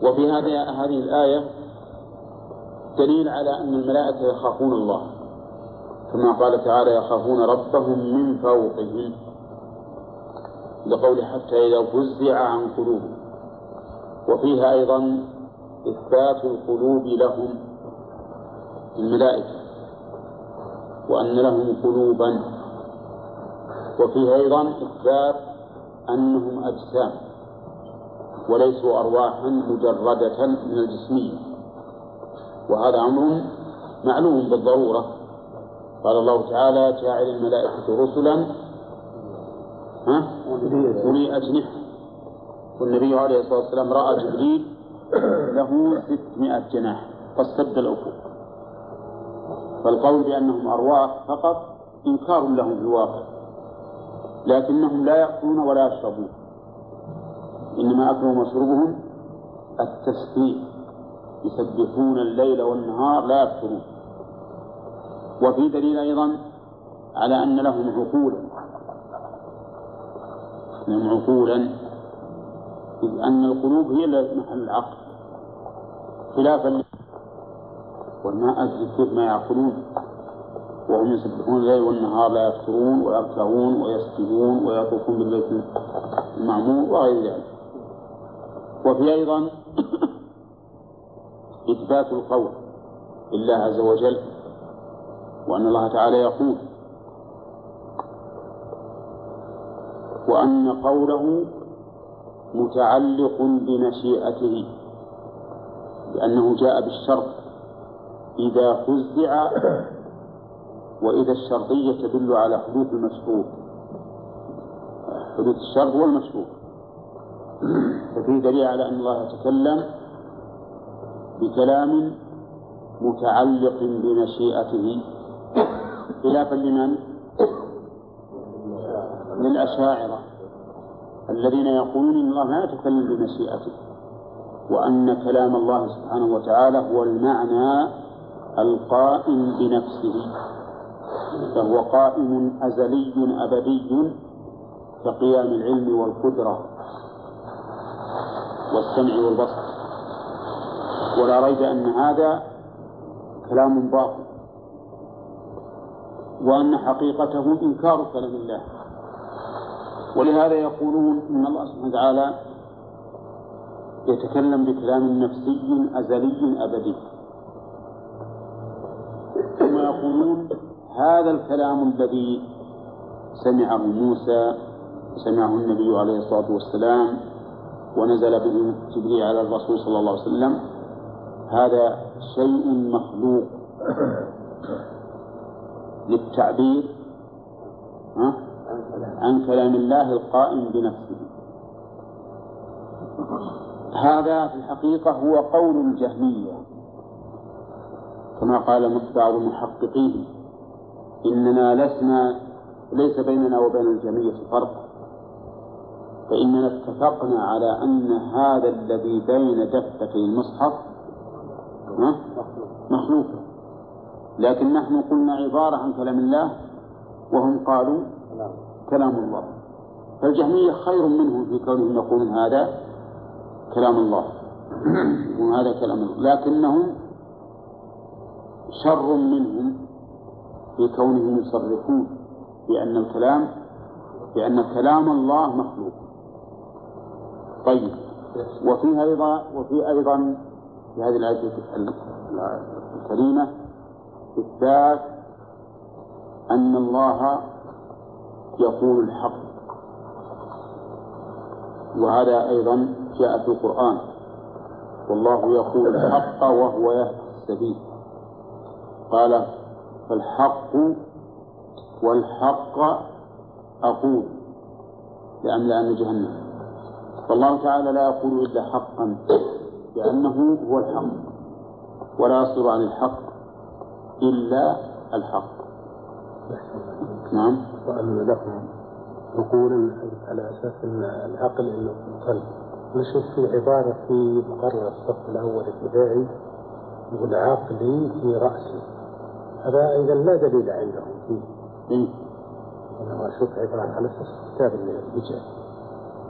وفي هذه هذه الآية دليل على أن الملائكة يخافون الله. كما قال تعالى يخافون ربهم من فوقهم لقول حتى إذا فزع عن قلوبهم. وفيها أيضا إثبات القلوب لهم الملائكة وأن لهم قلوبا. وفيها أيضا إثبات أنهم أجسام وليسوا أرواحا مجردة من الجسمية وهذا أمر معلوم بالضرورة. قال الله تعالى جاعل الملائكة رسلا ها؟ أولي أجنحة. والنبي عليه الصلاة والسلام رأى جبريل له ستمائة جناح فاستبدل الأفق. فالقول بأنهم أرواح فقط إنكار لهم في الواقع لكنهم لا يأكلون ولا يشربون. إنما أكلهم وشربهم التسبيح يسبحون الليل والنهار لا يفترون. وفي دليل أيضا على أن لهم عقولا. لهم عقولا. إذ أن القلوب هي محل العقل. خلافا أدري كيف ما يعقلون. وهم يسبحون الليل والنهار لا يفترون ويركعون ويسجدون ويطوفون بالبيت المعمور وغير ذلك. وفي أيضا [COUGHS] إثبات القول لله عز وجل وأن الله تعالى يقول وأن قوله متعلق بمشيئته لأنه جاء بالشرط إذا فزع وإذا الشرطية تدل على حدوث المشروط. حدوث الشرط والمشروط ففيه دليل على أن الله يتكلم بكلام متعلق بمشيئته. خلافا لمن؟ للأشاعرة الذين يقولون إن الله لا يتكلم بمشيئته وأن كلام الله سبحانه وتعالى هو المعنى القائم بنفسه فهو قائم أزلي أبدي كقيام العلم والقدرة والسمع والبصر ولا ريب أن هذا كلام باطل وأن حقيقته إنكار كلام الله. ولهذا يقولون إن الله سبحانه وتعالى يتكلم بكلام نفسي أزلي أبدي. ثم يقولون هذا الكلام الذي سمعه موسى سمعه النبي عليه الصلاة والسلام ونزل به جبريل على الرسول صلى الله عليه وسلم هذا شيء مخلوق. للتعبير عن كلام الله القائم بنفسه. هذا في الحقيقة هو قول الجهمية كما قال بعض المحققين. إننا لسنا ليس بيننا وبين الجهمية فرق. فإننا اتفقنا على أن هذا الذي بين دفتي المصحف مخلوق. لكن نحن قلنا عبارة عن كلام الله وهم قالوا كلام الله. فالجهمية خير منهم في كونهم يقولون هذا كلام الله. وهذا كلام الله. لكنهم شر منهم في كونهم يصرحون بأن الكلام بأن كلام الله مخلوق. طيب. وفي أيضا وفي أيضا في هذه الآية الكريمة إثبات أن الله يقول الحق. وهذا أيضا جاء في القرآن. والله يقول الحق وهو يهدي السبيل. قال فالحق والحق أقول لأملأن جهنم. فالله تعالى لا يقول إلا حقا لأنه هو الحق. ولا يصدر عن الحق إلا الحق. نعم. وأن لهم عقول على أساس أن العقل في القلب نشوف في عبارة في مقرر الصف الأول ابتدائي يقول عقلي في رأسي. هذا أيضا لا دليل عندهم فيه. إيه. إنما أشوف عبارة عن أساس كتاب الهجاء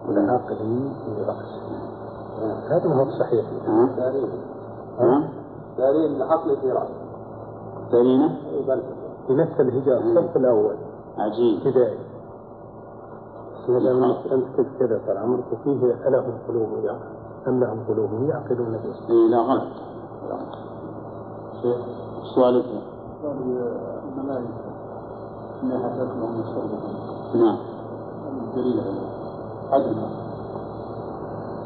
يقول عقلي في رأسي. هذا ما هو صحيح. ها؟ ها؟ دليل العقل في رأسه بل في نفس الهجاء الصف الأول. عجيب. ابتدائي. أنت كذا طال عمرك وفيه ألهم قلوب أم لهم قلوب يعقلون به إيه لا غلط. شيخ سؤالك؟ الملائكة إنها تسمع من شربهم نعم. الدليل عدم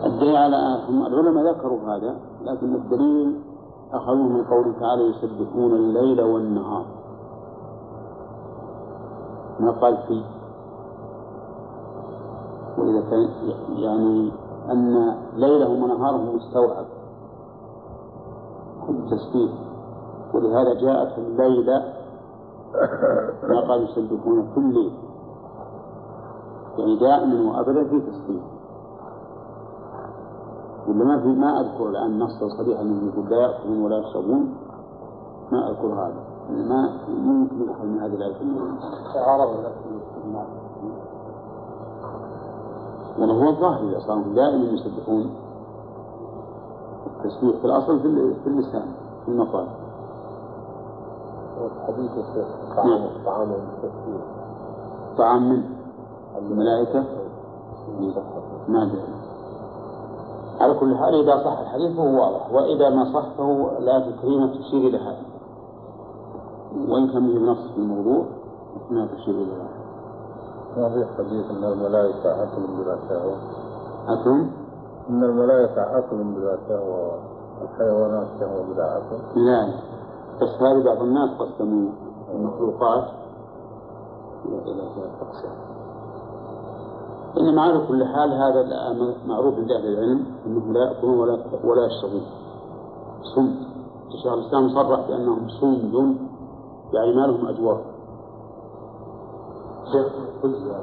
الدليل على هم العلماء ذكروا هذا لكن الدليل أخذوه من قوله تعالى يسبحون الليل والنهار. ما قال في؟ وإذا كان يعني أن ليلهم ونهارهم مستوعب. كل تسبيح. ولهذا جاءت الليلة ما قال يسبحون كل ليل. يعني دائما وأبدا في تسبيح. ولا ما في ما أذكر الآن نصا صريحا أنه يقول لا يأكلون ولا يشربون ما أذكر هذا. ما يمكن يؤخذ من هذه الآية. تعارض نفسه وهو الظاهر إذا صاروا دائما يسبحون التسبيح في الأصل في في اللسان في المقال. حديث نعم. طعام التسبيح. طعام من؟ الملائكة. ما أدري. على كل حال إذا صح الحديث فهو واضح وإذا ما صح فهو الآية الكريمة تشير إلى هذا. وإن كان به نص في الموضوع ما تشير إلى هذا. ما في حديث أن الملائكة أكل بلا شهوة؟ أكرم أن الملائكة أكل بلا شهوة والحيوانات شهوة بلا عقل لا. بس هذه بعض الناس قسموا المخلوقات. إلى إلى أقسام إنما على كل حال هذا معروف عند أهل العلم أنهم لا يأكلون ولا ولا يشربون صمت. شيخ الإسلام صرح بأنهم صمد يعني ما لهم أجواف شيخ فزع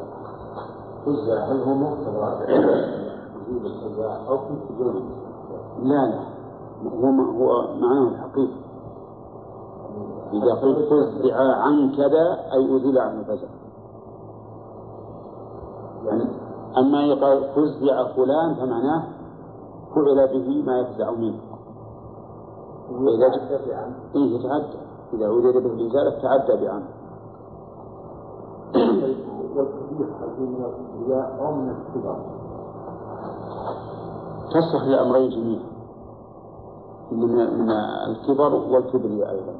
فزع هل هو مقتضى وجود الفزع أو في وجود لا لا. هو هو معناه الحقيقي إذا قلت فزع عن كذا أي أزيل عنه فزع يعني أما يقال فزع فلان فمعناه فعل به ما يفزع منه. وإذا ج- إيه يتعدى. إذا أريد به الإزالة تعدى بعنه [COUGHS] والكبير من الكبرياء أو من الكبار؟ تصلح للأمرين جميعا. من من الكبر والكبرياء أيضا.